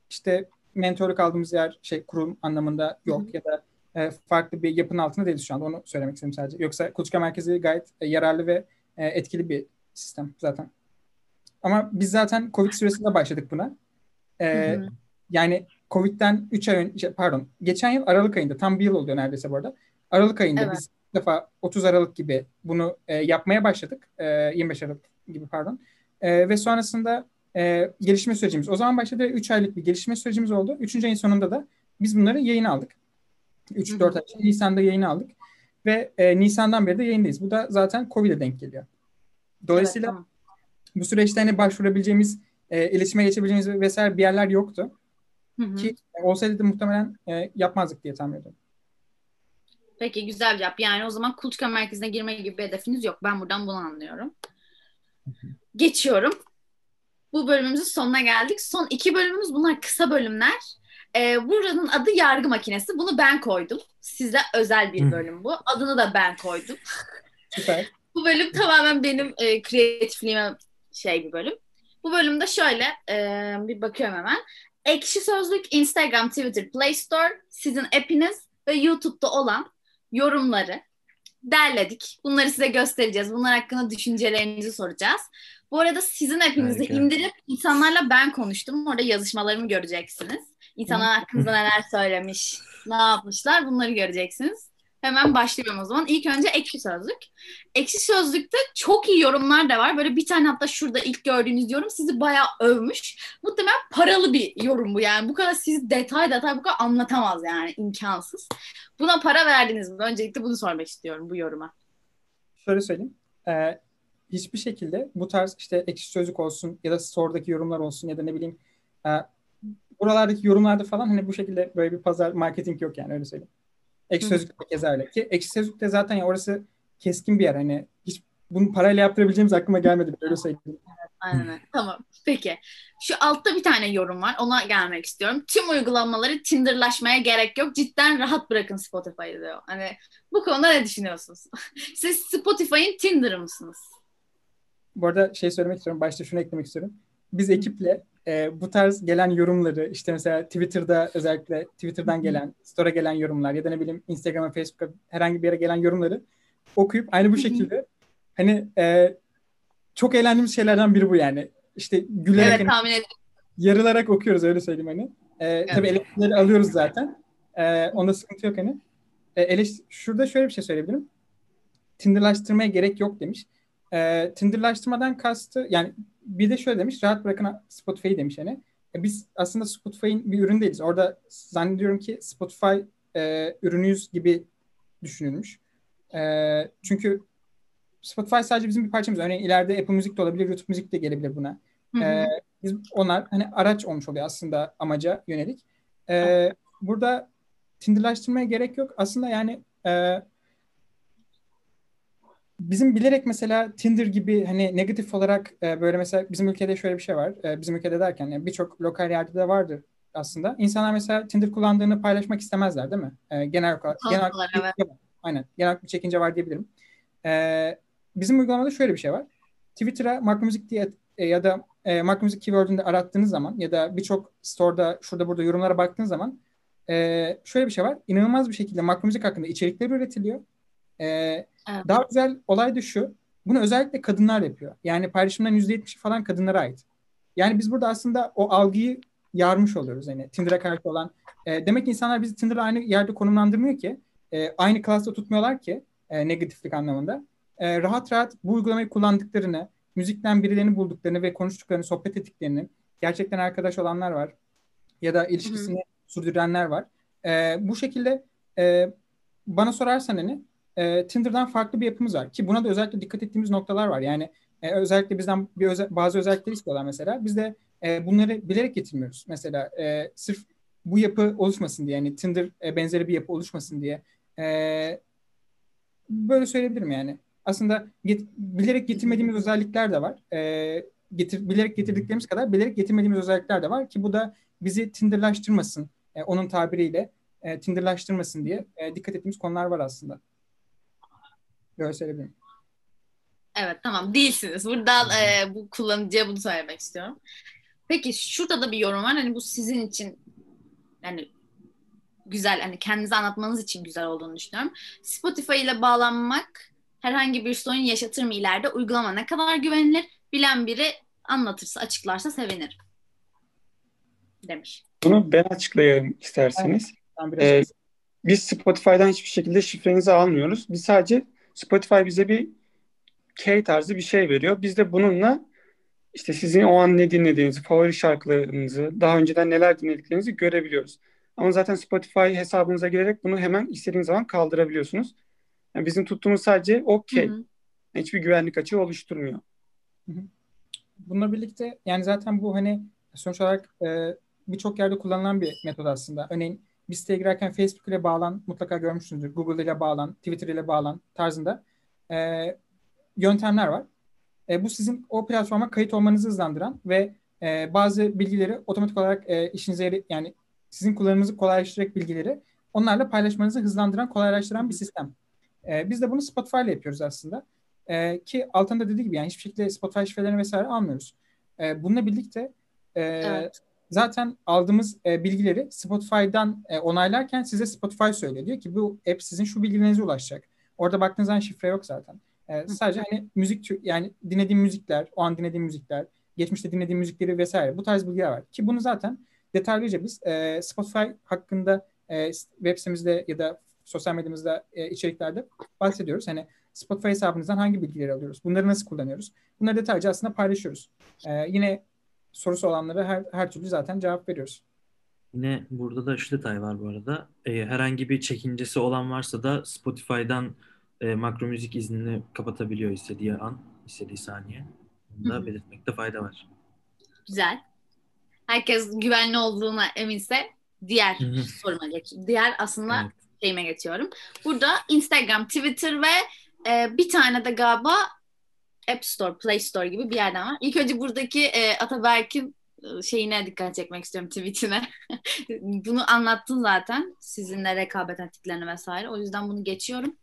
B: işte mentorluk aldığımız yer şey kurum anlamında yok ya da e, farklı bir yapının altında değiliz şu anda. Onu söylemek istedim sadece. Yoksa kuluçka merkezi gayet e, yararlı ve e, etkili bir sistem zaten. Ama biz zaten Covid süresinde başladık buna. E, yani Covid'den 3 ay önce pardon geçen yıl Aralık ayında tam bir yıl oluyor neredeyse bu arada. Aralık ayında
A: Evet.
B: biz ilk defa 30 Aralık gibi bunu e, yapmaya başladık. E, 25 Aralık gibi pardon. E, ve sonrasında e, gelişme sürecimiz. O zaman başladı 3 aylık bir gelişme sürecimiz oldu. 3. ayın sonunda da biz bunları yayına aldık.
A: Hı
B: 3-4
A: hı.
B: ay Nisan'da yayına aldık. Ve e, Nisan'dan beri de yayındayız. Bu da zaten Covid'e denk geliyor. Dolayısıyla
A: Evet, tamam.
B: bu süreçte hani başvurabileceğimiz, e, iletişime geçebileceğimiz vesaire bir yerler yoktu.
A: Hı hı.
B: Ki olsaydı da muhtemelen e, yapmazdık diye tahmin ediyorum.
A: Peki güzel cevap. Yani o zaman kuluçka merkezine girme gibi bir hedefiniz yok. Ben buradan bunu anlıyorum. Geçiyorum. Bu bölümümüzün sonuna geldik. Son iki bölümümüz bunlar kısa bölümler. Ee, buranın adı yargı makinesi. Bunu ben koydum. Size özel bir bölüm bu. Adını da ben koydum.
B: Süper.
A: Bu bölüm tamamen benim e, kreatifliğime şey bir bölüm. Bu bölümde şöyle e, bir bakıyorum hemen. Ekşi Sözlük, Instagram, Twitter, Play Store, sizin app'iniz ve YouTube'da olan yorumları derledik. Bunları size göstereceğiz. Bunlar hakkında düşüncelerinizi soracağız. Bu arada sizin app'inizi
C: Harika.
A: indirip insanlarla ben konuştum. Orada yazışmalarımı göreceksiniz. İnsanlar hakkında neler söylemiş, ne yapmışlar bunları göreceksiniz. Hemen başlıyorum o zaman. İlk önce Ekşi Sözlük. Ekşi Sözlük'te çok iyi yorumlar da var. Böyle bir tane hatta şurada ilk gördüğünüz yorum sizi bayağı övmüş. Muhtemelen paralı bir yorum bu yani. Bu kadar sizi detay detay bu kadar anlatamaz yani imkansız. Buna para verdiniz mi? Öncelikle bunu sormak istiyorum bu yoruma.
B: Şöyle söyleyeyim. E, hiçbir şekilde bu tarz işte ekşi sözlük olsun ya da store'daki yorumlar olsun ya da ne bileyim e, buralardaki yorumlarda falan hani bu şekilde böyle bir pazar marketing yok yani öyle söyleyeyim. Ekşi sözlükte keza öyle. Ki ekşi sözlükte zaten ya orası keskin bir yer. Hani hiç bunu parayla yaptırabileceğimiz aklıma gelmedi. Öyle söyleyeyim.
A: Aynen. Tamam. Peki. Şu altta bir tane yorum var. Ona gelmek istiyorum. Tüm uygulamaları Tinder'laşmaya gerek yok. Cidden rahat bırakın Spotify'ı diyor. Hani bu konuda ne düşünüyorsunuz? Siz Spotify'ın Tinder'ı mısınız?
B: Bu arada şey söylemek istiyorum. Başta şunu eklemek istiyorum. Biz ekiple e, bu tarz gelen yorumları işte mesela Twitter'da özellikle Twitter'dan gelen, Store'a gelen yorumlar ya da ne bileyim Instagram'a, Facebook'a herhangi bir yere gelen yorumları okuyup aynı bu şekilde hani e, çok eğlendiğimiz şeylerden biri bu yani. İşte gülerek
A: Evet
B: hani,
A: tahmin ettim.
B: yarılarak okuyoruz öyle söyleyeyim hani. E, Tabii eleştirileri alıyoruz zaten. E, onda sıkıntı yok hani. E, eleş- Şurada şöyle bir şey söyleyebilirim. Tinderlaştırmaya gerek yok demiş. E, Tinderlaştırmadan kastı yani bir de şöyle demiş rahat bırakın Spotify'ı demiş hani. E, biz aslında Spotify'ın bir ürün değiliz. Orada zannediyorum ki Spotify e, ürünüyüz gibi düşünülmüş. E, çünkü Spotify sadece bizim bir parçamız. Örneğin ileride Apple Müzik de olabilir, YouTube Müzik de gelebilir buna.
A: Hı hı.
B: Ee, biz onlar hani araç olmuş oluyor aslında amaca yönelik. Ee, burada Tinderlaştırmaya gerek yok. Aslında yani e, bizim bilerek mesela Tinder gibi hani negatif olarak e, böyle mesela bizim ülkede şöyle bir şey var. E, bizim ülkede derken yani birçok lokal yerde de vardır aslında. İnsanlar mesela Tinder kullandığını paylaşmak istemezler değil mi? E, genel olarak genel
A: evet.
B: Aynen. Genel bir çekince var diyebilirim. E, bizim uygulamada şöyle bir şey var. Twitter'a Mark Music diye e, ya da e, Mark Music keyword'ünde arattığınız zaman ya da birçok store'da şurada burada yorumlara baktığınız zaman e, şöyle bir şey var. İnanılmaz bir şekilde Mark Music hakkında içerikler üretiliyor. E,
A: Evet.
B: Daha güzel olay da şu. Bunu özellikle kadınlar yapıyor. Yani paylaşımların %70'i falan kadınlara ait. Yani biz burada aslında o algıyı yarmış oluyoruz. Yani Tinder'a karşı olan. E, demek ki insanlar bizi Tinder'la aynı yerde konumlandırmıyor ki. E, aynı klasta tutmuyorlar ki e, negatiflik anlamında. E, rahat rahat bu uygulamayı kullandıklarını, müzikten birilerini bulduklarını ve konuştuklarını, sohbet ettiklerini, gerçekten arkadaş olanlar var. Ya da ilişkisini sürdürenler var. E, bu şekilde e, bana sorarsan hani e, Tinder'dan farklı bir yapımız var. Ki buna da özellikle dikkat ettiğimiz noktalar var. Yani e, özellikle bizden bir öze- bazı özellikler istiyorlar mesela. Biz de e, bunları bilerek getirmiyoruz. Mesela e, sırf bu yapı oluşmasın diye yani Tinder e, benzeri bir yapı oluşmasın diye e, böyle söyleyebilirim yani. Aslında get- bilerek getirmediğimiz özellikler de var. E, getir bilerek getirdiklerimiz kadar bilerek getirmediğimiz özellikler de var ki bu da bizi Tinder'laştırmasın. E, onun tabiriyle e, Tinder'laştırmasın diye e, dikkat ettiğimiz konular var aslında. Böyle söyleyebilirim.
A: Evet tamam değilsiniz. Buradan e, bu kullanıcıya bunu söylemek istiyorum. Peki şurada da bir yorum var. Hani bu sizin için yani güzel hani kendinizi anlatmanız için güzel olduğunu düşünüyorum. Spotify ile bağlanmak herhangi bir sorun yaşatır mı ileride? Uygulama ne kadar güvenilir? Bilen biri anlatırsa, açıklarsa sevinirim. Demiş.
D: Bunu ben açıklayayım isterseniz.
B: Ben biraz
D: Ee, biz Spotify'dan hiçbir şekilde şifrenizi almıyoruz. Biz sadece Spotify bize bir key tarzı bir şey veriyor. Biz de bununla işte sizin o an ne dinlediğinizi, favori şarkılarınızı, daha önceden neler dinlediklerinizi görebiliyoruz. Ama zaten Spotify hesabınıza girerek bunu hemen istediğiniz zaman kaldırabiliyorsunuz. Yani bizim tuttuğumuz sadece o key.
A: Hı hı.
D: Hiçbir güvenlik açığı oluşturmuyor.
B: Bununla birlikte yani zaten bu hani sonuç olarak e, birçok yerde kullanılan bir metod aslında. Örneğin bir siteye girerken Facebook ile bağlan, mutlaka görmüşsünüzdür. Google ile bağlan, Twitter ile bağlan tarzında e, yöntemler var. E, bu sizin o platforma kayıt olmanızı hızlandıran ve e, bazı bilgileri otomatik olarak e, işinize yani sizin kullanımınızı kolaylaştıracak bilgileri onlarla paylaşmanızı hızlandıran, kolaylaştıran bir sistem. E, biz de bunu Spotify ile yapıyoruz aslında. E, ki altında dediği gibi yani hiçbir şekilde Spotify şifrelerini vesaire almıyoruz. E, bununla birlikte e,
A: Evet.
B: Zaten aldığımız e, bilgileri Spotify'dan e, onaylarken size Spotify söylüyor. Diyor ki bu app sizin şu bilgilerinize ulaşacak. Orada baktığınız zaman şifre yok zaten. E, sadece hani müzik tür- yani dinlediğim müzikler, o an dinlediğim müzikler, geçmişte dinlediğim müzikleri vesaire bu tarz bilgiler var. Ki bunu zaten detaylıca biz e, Spotify hakkında e, web sitemizde ya da sosyal medyamızda e, içeriklerde bahsediyoruz. Hani Spotify hesabınızdan hangi bilgileri alıyoruz? Bunları nasıl kullanıyoruz? Bunları detaylıca aslında paylaşıyoruz. E, yine sorusu olanlara her, her türlü zaten cevap veriyoruz.
C: Yine burada da şu detay var bu arada. Ee, herhangi bir çekincesi olan varsa da Spotify'dan e, makro müzik iznini kapatabiliyor istediği an, istediği saniye. Bunu da belirtmekte fayda var.
A: Güzel. Herkes güvenli olduğuna eminse diğer soruma geç. Diğer aslında
C: Evet.
A: şeyime geçiyorum. Burada Instagram, Twitter ve e, bir tane de galiba App Store, Play Store gibi bir yerden var. İlk önce buradaki e, Ataberk'in e, şeyine dikkat çekmek istiyorum tweetine. bunu anlattın zaten. Sizinle rekabet ettiklerini vesaire. O yüzden bunu geçiyorum.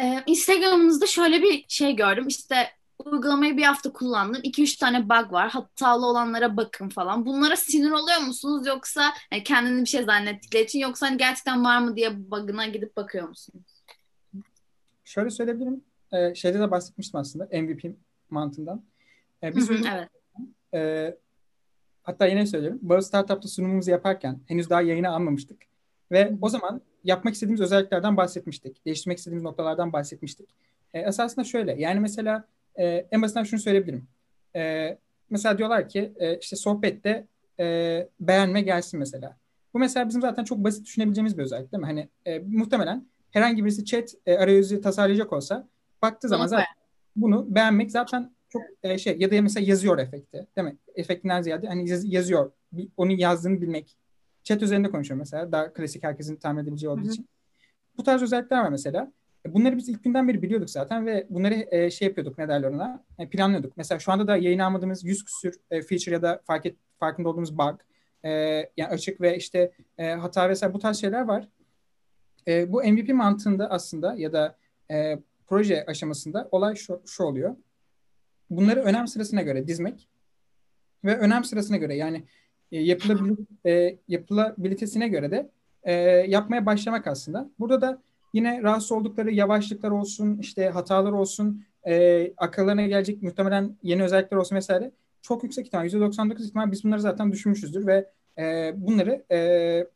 A: E, Instagram'ınızda şöyle bir şey gördüm. İşte uygulamayı bir hafta kullandım. 2-3 tane bug var. Hatalı olanlara bakın falan. Bunlara sinir oluyor musunuz yoksa hani kendini bir şey zannettikleri için yoksa hani gerçekten var mı diye bug'ına gidip bakıyor musunuz?
B: Şöyle söyleyebilirim. Ee, şeyde de bahsetmiştim aslında MVP mantığından. Ee, biz
A: Hı hı, evet.
B: e, hatta yine söylüyorum. Bazı startupta sunumumuzu yaparken henüz daha yayına almamıştık. Ve o zaman yapmak istediğimiz özelliklerden bahsetmiştik. Değiştirmek istediğimiz noktalardan bahsetmiştik. E, esasında şöyle. Yani mesela e, en basitinden şunu söyleyebilirim. E, mesela diyorlar ki e, işte sohbette e, beğenme gelsin mesela. Bu mesela bizim zaten çok basit düşünebileceğimiz bir özellik değil mi? Hani e, muhtemelen herhangi birisi chat e, arayüzü tasarlayacak olsa baktığı zaman zaten bunu beğenmek zaten çok e, şey ya da mesela yazıyor efekti değil mi? Efektinden ziyade hani yaz- yazıyor. Bir- Onun yazdığını bilmek. Chat üzerinde konuşuyor mesela. Daha klasik herkesin tahmin edebileceği olduğu için. Bu tarz özellikler var mesela. E, Bunları biz ilk günden beri biliyorduk zaten ve bunları e, şey yapıyorduk ne derler ona e, planlıyorduk. Mesela şu anda da yayın almadığımız 100 küsür e, feature ya da fark et, farkında olduğumuz bug e, yani açık ve işte e, hata vesaire bu tarz şeyler var. E, bu MVP mantığında aslında ya da e, proje aşamasında olay şu, şu oluyor. Bunları önem sırasına göre dizmek ve önem sırasına göre yani e, yapılabilir, e, yapılabilitesine göre de e, yapmaya başlamak aslında. Burada da yine rahatsız oldukları yavaşlıklar olsun, işte hatalar olsun, e, akıllarına gelecek muhtemelen yeni özellikler olsun vesaire. Çok yüksek ihtimal, %99 ihtimal biz bunları zaten düşünmüşüzdür ve e, bunları e,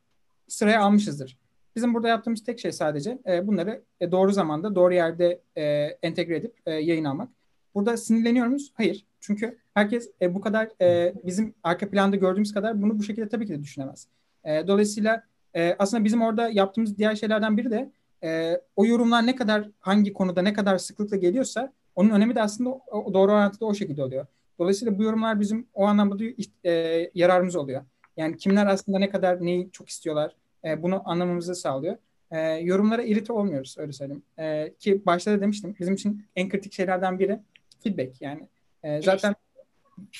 B: sıraya almışızdır. Bizim burada yaptığımız tek şey sadece e, bunları e, doğru zamanda, doğru yerde e, entegre edip e, yayın almak. Burada sinirleniyor muyuz? Hayır. Çünkü herkes e, bu kadar e, bizim arka planda gördüğümüz kadar bunu bu şekilde tabii ki de düşünemez. E, dolayısıyla e, aslında bizim orada yaptığımız diğer şeylerden biri de e, o yorumlar ne kadar hangi konuda ne kadar sıklıkla geliyorsa onun önemi de aslında o, doğru orantıda o şekilde oluyor. Dolayısıyla bu yorumlar bizim o anlamda da e, yararımız oluyor. Yani kimler aslında ne kadar neyi çok istiyorlar e, bunu anlamamızı sağlıyor. E, yorumlara irite olmuyoruz öyle söyleyeyim. E, ki başta da demiştim bizim için en kritik şeylerden biri feedback yani. E, zaten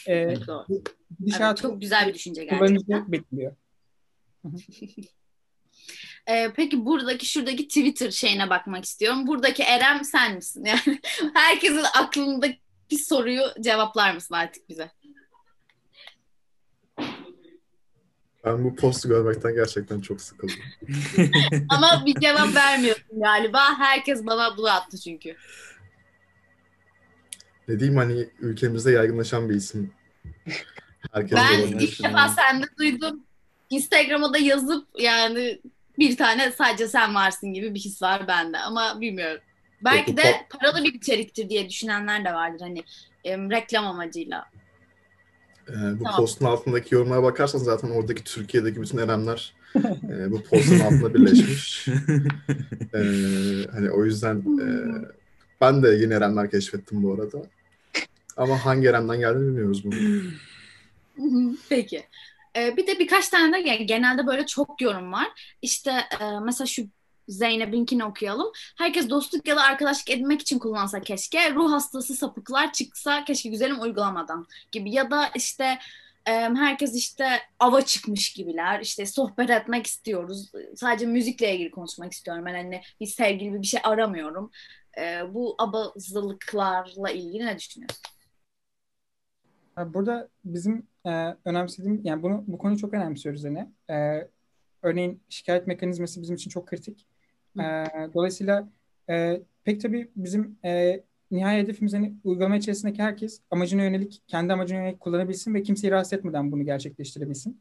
B: e,
A: Evet, çok güzel bir düşünce gerçekten.
B: belirliyor.
A: Ee, peki buradaki şuradaki Twitter şeyine bakmak istiyorum. Buradaki Erem sen misin? Yani herkesin aklındaki soruyu cevaplar mısın artık bize?
E: Ben bu postu görmekten gerçekten çok sıkıldım.
A: Ama bir cevap vermiyorsun galiba. Herkes bana bunu attı çünkü.
E: Ne diyeyim hani ülkemizde yaygınlaşan bir isim. Herkes
A: Ben ilk defa sende duydum. Instagram'a da yazıp yani bir tane sadece sen varsın gibi bir his var bende ama bilmiyorum. Belki de paralı bir içeriktir diye düşünenler de vardır hani reklam amacıyla.
E: Ee, bu
A: Tamam.
E: postun altındaki yorumlara bakarsan zaten oradaki Türkiye'deki bütün Eremler e, bu postun altında birleşmiş. Ee, hani o yüzden e, ben de yeni Eremler keşfettim bu arada. Ama hangi Erem'den geldiğini bilmiyoruz bunu.
A: Peki. Ee, bir de birkaç tane de yani genelde böyle çok yorum var. İşte e, mesela şu Zeynep'inkini okuyalım. Herkes dostluk ya da arkadaşlık edinmek için kullansa keşke. Ruh hastası sapıklar çıksa keşke güzelim uygulamadan gibi. Ya da işte e, herkes işte ava çıkmış gibiler. İşte sohbet etmek istiyoruz. Sadece müzikle ilgili konuşmak istiyorum. Ben hani bir sevgili bir şey aramıyorum. E, bu abazılıklarla ilgili ne düşünüyorsun?
B: Ha, Burada bizim e, önemsediğim, yani bunu bu konuyu çok önemsiyoruz yine. E, örneğin şikayet mekanizması bizim için çok kritik. E, dolayısıyla e, pek tabii bizim e, nihai hedefimiz hani uygulama içerisindeki herkes amacına yönelik, kendi amacına yönelik kullanabilsin ve kimseyi rahatsız etmeden bunu gerçekleştirebilsin.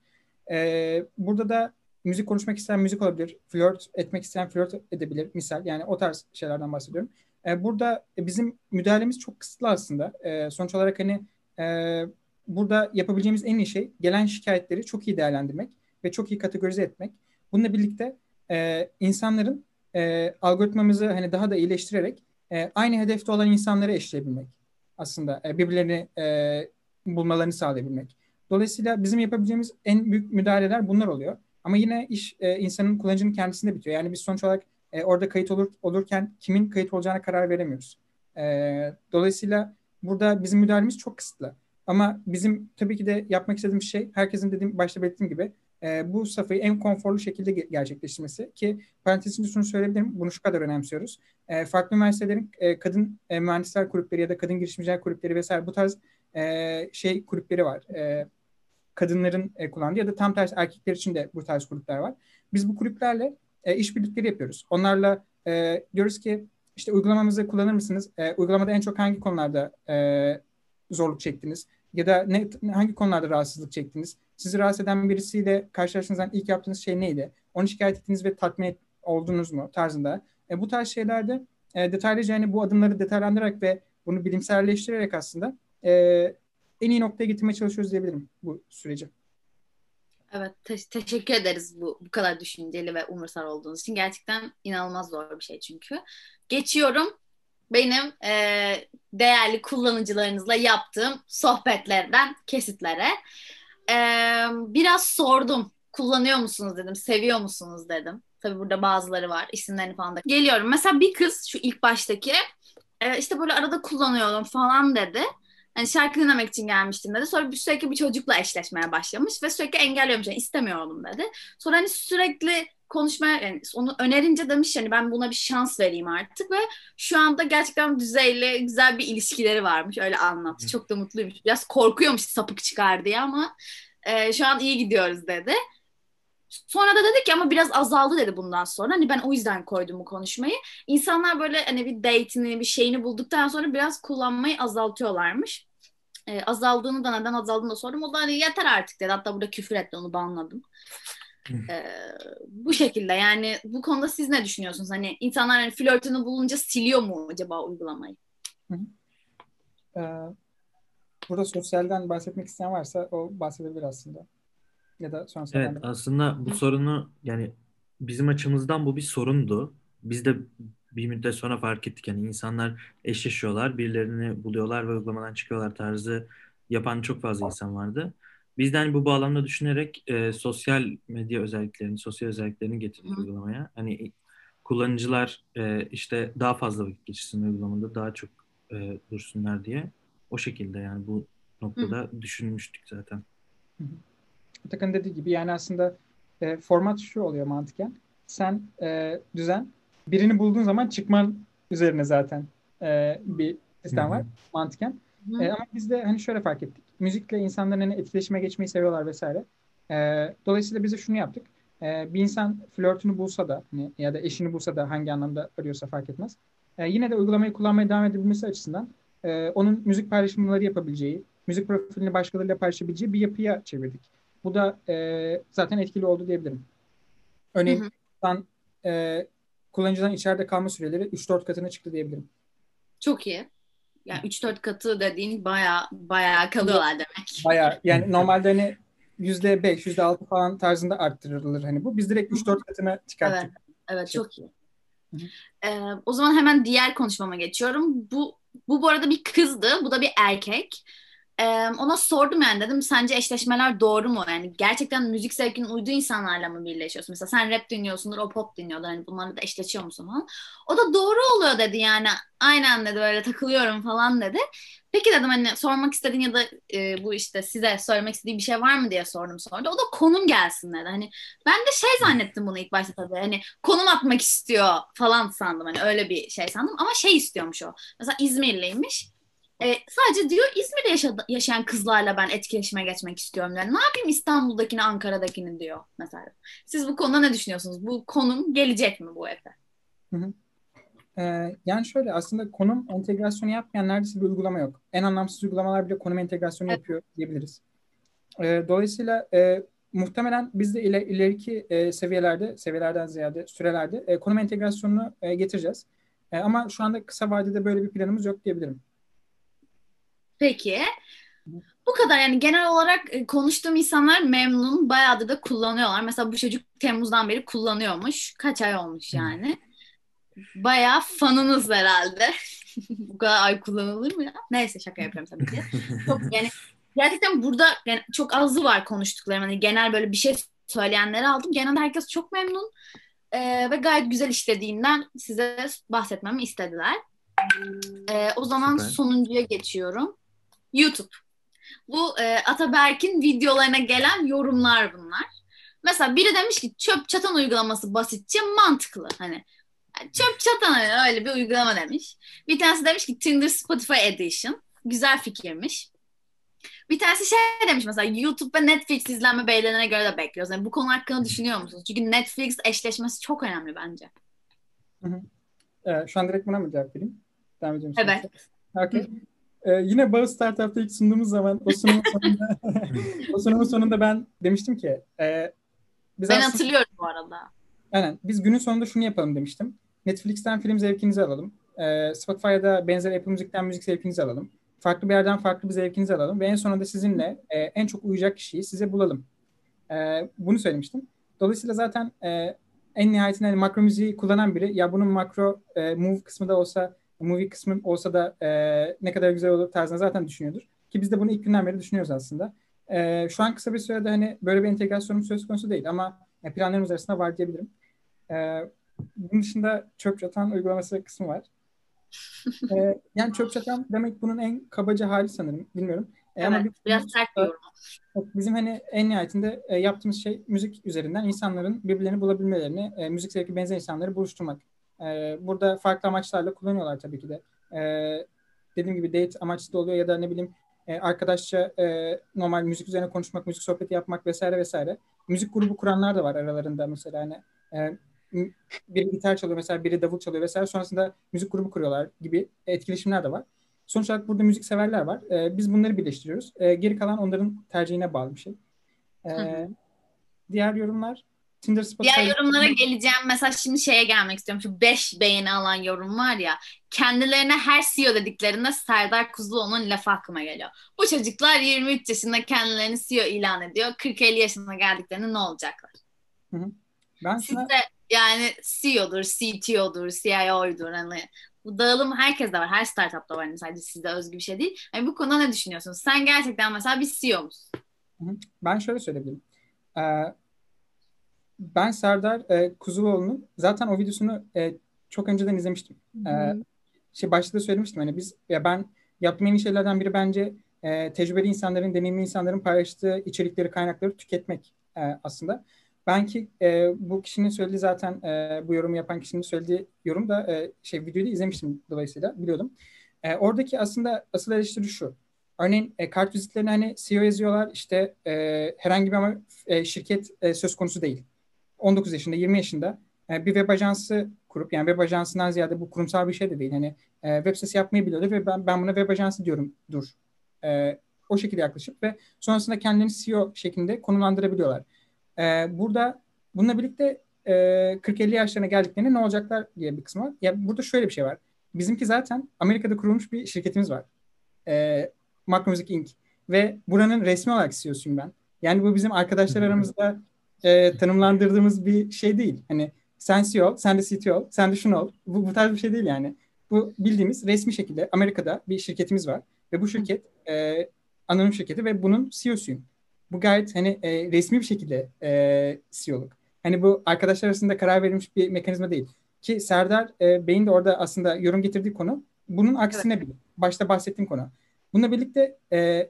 B: E, burada da müzik konuşmak isteyen müzik olabilir, flört etmek isteyen flört edebilir misal. Yani o tarz şeylerden bahsediyorum. E, burada bizim müdahalemiz çok kısıtlı aslında. E, sonuç olarak hani e, burada yapabileceğimiz en iyi şey gelen şikayetleri çok iyi değerlendirmek ve çok iyi kategorize etmek. Bununla birlikte e, insanların e, algoritmamızı hani daha da iyileştirerek e, aynı hedefte olan insanlara eşleyebilmek. aslında e, birbirlerini e, bulmalarını sağlayabilmek. Dolayısıyla bizim yapabileceğimiz en büyük müdahaleler bunlar oluyor. Ama yine iş e, insanın kullanıcının kendisinde bitiyor. Yani biz sonuç olarak e, orada kayıt olur, olurken kimin kayıt olacağına karar veremiyoruz. E, dolayısıyla burada bizim müdahalemiz çok kısıtlı. Ama bizim tabii ki de yapmak istediğimiz şey herkesin dediğim başta belirttiğim gibi e, bu safhayı en konforlu şekilde gerçekleştirmesi ki parantez şunu söyleyebilirim. Bunu şu kadar önemsiyoruz. E, farklı üniversitelerin e, kadın e, mühendisler kulüpleri ya da kadın girişimciler kulüpleri vesaire bu tarz e, şey kulüpleri var. E, kadınların e, kullandığı ya da tam tersi erkekler için de bu tarz kulüpler var. Biz bu kulüplerle e, işbirlikleri yapıyoruz. Onlarla e, diyoruz ki işte uygulamamızı kullanır mısınız? E, uygulamada en çok hangi konularda e, zorluk çektiniz? Ya da ne, hangi konularda rahatsızlık çektiniz? Sizi rahatsız eden birisiyle karşılaştığınızdan ilk yaptığınız şey neydi? Onu şikayet ettiniz ve tatmin oldunuz mu tarzında. E, bu tarz şeylerde e, detaylıca yani bu adımları detaylandırarak ve bunu bilimselleştirerek aslında e, en iyi noktaya getirmeye çalışıyoruz diyebilirim bu süreci.
A: Evet, te- teşekkür ederiz bu bu kadar düşünceli ve umursar olduğunuz için. Gerçekten inanılmaz zor bir şey çünkü. Geçiyorum benim e, değerli kullanıcılarınızla yaptığım sohbetlerden kesitlere. E, biraz sordum. Kullanıyor musunuz dedim, seviyor musunuz dedim. Tabii burada bazıları var, isimlerini falan da. Geliyorum. Mesela bir kız şu ilk baştaki e, işte böyle arada kullanıyorum falan dedi. Hani şarkı dinlemek için gelmiştim dedi. Sonra bir sürekli bir çocukla eşleşmeye başlamış ve sürekli engelliyormuş. Yani istemiyorum dedi. Sonra hani sürekli konuşmaya yani onu önerince demiş yani ben buna bir şans vereyim artık ve şu anda gerçekten düzeyli güzel bir ilişkileri varmış öyle anlattı. Çok da mutluymuş. Biraz korkuyormuş sapık çıkar diye ama e, şu an iyi gidiyoruz dedi. Sonra da dedi ki ama biraz azaldı dedi bundan sonra. Hani ben o yüzden koydum bu konuşmayı. İnsanlar böyle hani bir date'ini, bir şeyini bulduktan sonra biraz kullanmayı azaltıyorlarmış. Ee, azaldığını da neden azaldığını da sordum. O da hani yeter artık dedi. Hatta burada küfür etti onu banladım. Ee, bu şekilde yani bu konuda siz ne düşünüyorsunuz? Hani insanlar hani flörtünü bulunca siliyor mu acaba uygulamayı?
B: Ee, burada sosyalden bahsetmek isteyen varsa o bahsedebilir aslında. Ya da sonrasında
C: Evet aslında bu sorunu yani bizim açımızdan bu bir sorundu. Biz de bir müddet sonra fark ettik yani insanlar eşleşiyorlar, birilerini buluyorlar ve uygulamadan çıkıyorlar tarzı yapan çok fazla insan vardı. Biz de hani bu bağlamda düşünerek e, sosyal medya özelliklerini, sosyal özelliklerini getirdik Hı. uygulamaya. Hani kullanıcılar e, işte daha fazla vakit geçirsin uygulamada, daha çok e, dursunlar diye. O şekilde yani bu noktada Hı. düşünmüştük zaten.
B: Hı. Atakan dediği gibi yani aslında e, format şu oluyor mantıken. Sen e, düzen birini bulduğun zaman çıkman üzerine zaten e, bir sistem Hı-hı. var mantıken. E, ama biz de hani şöyle fark ettik. Müzikle insanların hani etkileşime geçmeyi seviyorlar vesaire. E, dolayısıyla biz de şunu yaptık. E, bir insan flörtünü bulsa da hani, ya da eşini bulsa da hangi anlamda arıyorsa fark etmez. E, yine de uygulamayı kullanmaya devam edebilmesi açısından e, onun müzik paylaşımları yapabileceği, müzik profilini başkalarıyla paylaşabileceği bir yapıya çevirdik. Bu da e, zaten etkili oldu diyebilirim. Örneğin hı hı. e, kullanıcıdan içeride kalma süreleri 3-4 katına çıktı diyebilirim.
A: Çok iyi. Yani 3-4 katı dediğin baya baya kalıyorlar demek.
B: Baya yani normalde hani %5, %6 falan tarzında arttırılır hani bu. Biz direkt 3-4 katına çıkarttık.
A: Evet, evet çok iyi. Ee, o zaman hemen diğer konuşmama geçiyorum. Bu bu bu arada bir kızdı, bu da bir erkek. Ona sordum yani dedim sence eşleşmeler doğru mu? Yani gerçekten müzik zevkinin uyduğu insanlarla mı birleşiyorsun? Mesela sen rap dinliyorsundur, o pop dinliyordur. Hani bunlarla da eşleşiyor musun falan. O da doğru oluyor dedi yani. Aynen dedi böyle takılıyorum falan dedi. Peki dedim hani sormak istediğin ya da e, bu işte size söylemek istediği bir şey var mı diye sordum sonra. O da konum gelsin dedi. Hani ben de şey zannettim bunu ilk başta tabii. Hani konum atmak istiyor falan sandım. Hani öyle bir şey sandım. Ama şey istiyormuş o. Mesela İzmirliymiş e, sadece diyor İzmir'de yaşadı, yaşayan kızlarla ben etkileşime geçmek istiyorum. Yani ne yapayım İstanbul'dakini, Ankara'dakini diyor mesela. Siz bu konuda ne düşünüyorsunuz? Bu konum gelecek mi bu Efe? Hı hı.
B: Ee, yani şöyle aslında konum entegrasyonu yapmayan neredeyse bir uygulama yok. En anlamsız uygulamalar bile konum entegrasyonu evet. yapıyor diyebiliriz. Ee, dolayısıyla e, muhtemelen biz de iler, ileriki e, seviyelerde, seviyelerden ziyade sürelerde e, konum entegrasyonunu e, getireceğiz. E, ama şu anda kısa vadede böyle bir planımız yok diyebilirim.
A: Peki. Bu kadar yani genel olarak e, konuştuğum insanlar memnun. Bayağıdır da kullanıyorlar. Mesela bu çocuk Temmuz'dan beri kullanıyormuş. Kaç ay olmuş yani. bayağı fanınız herhalde. Bu kadar ay kullanılır mı ya? Neyse şaka yapıyorum tabii ki. Çok yani gerçekten burada yani çok azı var konuştuklarım. Hani genel böyle bir şey söyleyenleri aldım. Genelde herkes çok memnun e, ve gayet güzel işlediğinden size bahsetmemi istediler. E, o zaman Süper. sonuncuya geçiyorum. YouTube. Bu e, Ataberk'in videolarına gelen yorumlar bunlar. Mesela biri demiş ki çöp çatan uygulaması basitçe mantıklı. Hani çöp çatan hani öyle bir uygulama demiş. Bir tanesi demiş ki Tinder Spotify Edition. Güzel fikirmiş. Bir tanesi şey demiş mesela YouTube ve Netflix izlenme beğenilerine göre de bekliyoruz. Yani bu konu hakkında düşünüyor musunuz? Çünkü Netflix eşleşmesi çok önemli bence.
B: Hı hı. Ee, şu an direkt buna mı cevap vereyim? Devam edeceğim.
A: Evet.
B: Okay. Ee, yine Bağız Startup'ta ilk sunduğumuz zaman o sunumun sonunda o sunumun sonunda ben demiştim ki e,
A: biz ben aslında, hatırlıyorum bu arada.
B: Aynen. Biz günün sonunda şunu yapalım demiştim. Netflix'ten film zevkinizi alalım. E, Spotify'da benzer Apple Müzik'ten müzik zevkinizi alalım farklı bir yerden farklı bir zevkinizi alalım ve en sonunda sizinle e, en çok uyacak kişiyi size bulalım. E, bunu söylemiştim. Dolayısıyla zaten e, en nihayetinde hani makro müziği kullanan biri ya bunun makro e, move kısmı da olsa movie kısmı olsa da e, ne kadar güzel olur tarzında zaten düşünüyordur. Ki biz de bunu ilk günden beri düşünüyoruz aslında. E, şu an kısa bir sürede hani böyle bir entegrasyonun söz konusu değil ama planlarımız arasında var diyebilirim. E, bunun dışında çöp çatan uygulaması kısmı var ee, yani çöp çatan demek bunun en kabaca hali sanırım. Bilmiyorum.
A: Ee, evet, ama bir, biraz sert bir yorum.
B: Bizim hani en nihayetinde e, yaptığımız şey müzik üzerinden insanların birbirlerini bulabilmelerini, e, müzik zevki benzer insanları buluşturmak. E, burada farklı amaçlarla kullanıyorlar tabii ki de. E, dediğim gibi date amaçlı da oluyor ya da ne bileyim e, arkadaşça e, normal müzik üzerine konuşmak, müzik sohbeti yapmak vesaire vesaire. Müzik grubu kuranlar da var aralarında mesela hani e, biri gitar çalıyor mesela biri davul çalıyor vesaire sonrasında müzik grubu kuruyorlar gibi etkileşimler de var. Sonuç olarak burada müzik severler var. E, biz bunları birleştiriyoruz. E, geri kalan onların tercihine bağlı bir şey. E, diğer yorumlar
A: Tinder Spotify... Diğer yorumlara geleceğim. Mesela şimdi şeye gelmek istiyorum. Şu 5 beğeni alan yorum var ya. Kendilerine her CEO dediklerinde Serdar Kuzuloğlu'nun lafı aklıma geliyor. Bu çocuklar 23 yaşında kendilerini CEO ilan ediyor. 40-50 yaşına geldiklerinde ne olacaklar?
B: Hı hı. Ben
A: Siz sana... de yani CEO'dur, CTO'dur, CIO'dur hani bu dağılım herkeste var. Her startupta var. Yani sadece sizde özgü bir şey değil. Yani bu konuda ne düşünüyorsunuz? Sen gerçekten mesela bir CEO musun?
B: Ben şöyle söyleyebilirim. Ee, ben Serdar e, Kuzuloğlu'nun zaten o videosunu e, çok önceden izlemiştim. Ee, şey başta da söylemiştim hani biz ya ben yaptığım en iyi şeylerden biri bence e, tecrübeli insanların, deneyimli insanların paylaştığı içerikleri, kaynakları tüketmek e, aslında. Ben ki e, bu kişinin söylediği zaten e, bu yorumu yapan kişinin söylediği yorum da e, şey videoyu da izlemiştim dolayısıyla biliyordum. E, oradaki aslında asıl eleştiri şu. Örneğin e, kart vizitlerine hani CEO yazıyorlar işte e, herhangi bir ama e, şirket e, söz konusu değil. 19 yaşında 20 yaşında e, bir web ajansı kurup yani web ajansından ziyade bu kurumsal bir şey de değil. Hani e, web sitesi yapmayı biliyordu ve ben, ben buna web ajansı diyorum dur. E, o şekilde yaklaşıp ve sonrasında kendilerini CEO şeklinde konumlandırabiliyorlar. E, burada bununla birlikte e, 40-50 yaşlarına geldiklerinde ne olacaklar diye bir kısmı var. Ya burada şöyle bir şey var. Bizimki zaten Amerika'da kurulmuş bir şirketimiz var. E, Macro Music Inc. Ve buranın resmi olarak CEO'suyum ben. Yani bu bizim arkadaşlar aramızda e, tanımlandırdığımız bir şey değil. Hani sen CEO, sen de CTO, sen de şunu ol. Bu, bu tarz bir şey değil yani. Bu bildiğimiz resmi şekilde Amerika'da bir şirketimiz var. Ve bu şirket e, anonim şirketi ve bunun CEO'suyum bu gayet hani e, resmi bir şekilde e, CEO'luk. Hani bu arkadaşlar arasında karar verilmiş bir mekanizma değil. Ki Serdar e, Bey'in de orada aslında yorum getirdiği konu bunun aksine evet. bir. Başta bahsettiğim konu. Bununla birlikte e,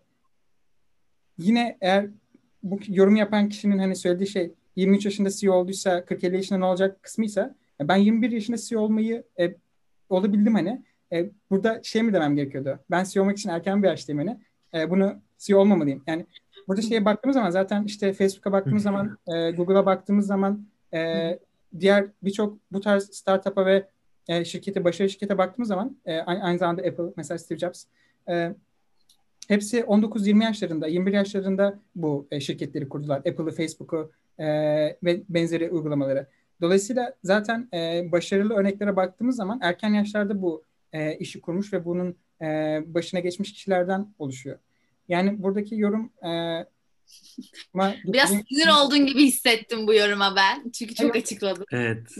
B: yine eğer bu yorum yapan kişinin hani söylediği şey 23 yaşında CEO olduysa 40-50 yaşında ne olacak kısmıysa ben 21 yaşında CEO olmayı e, olabildim hani. E, burada şey mi demem gerekiyordu? Ben CEO olmak için erken bir yaştayım hani. E, bunu CEO olmamalıyım. Yani Burada şeye baktığımız zaman zaten işte Facebook'a baktığımız zaman, e, Google'a baktığımız zaman e, diğer birçok bu tarz startup'a ve e, şirkete, başarılı şirkete baktığımız zaman e, aynı zamanda Apple, mesela Steve Jobs e, hepsi 19-20 yaşlarında, 21 yaşlarında bu e, şirketleri kurdular. Apple'ı, Facebook'u e, ve benzeri uygulamaları. Dolayısıyla zaten e, başarılı örneklere baktığımız zaman erken yaşlarda bu e, işi kurmuş ve bunun e, başına geçmiş kişilerden oluşuyor. Yani buradaki yorum e,
A: Biraz sinir olduğun gibi hissettim bu yoruma ben. Çünkü çok evet. açıkladım.
C: Evet.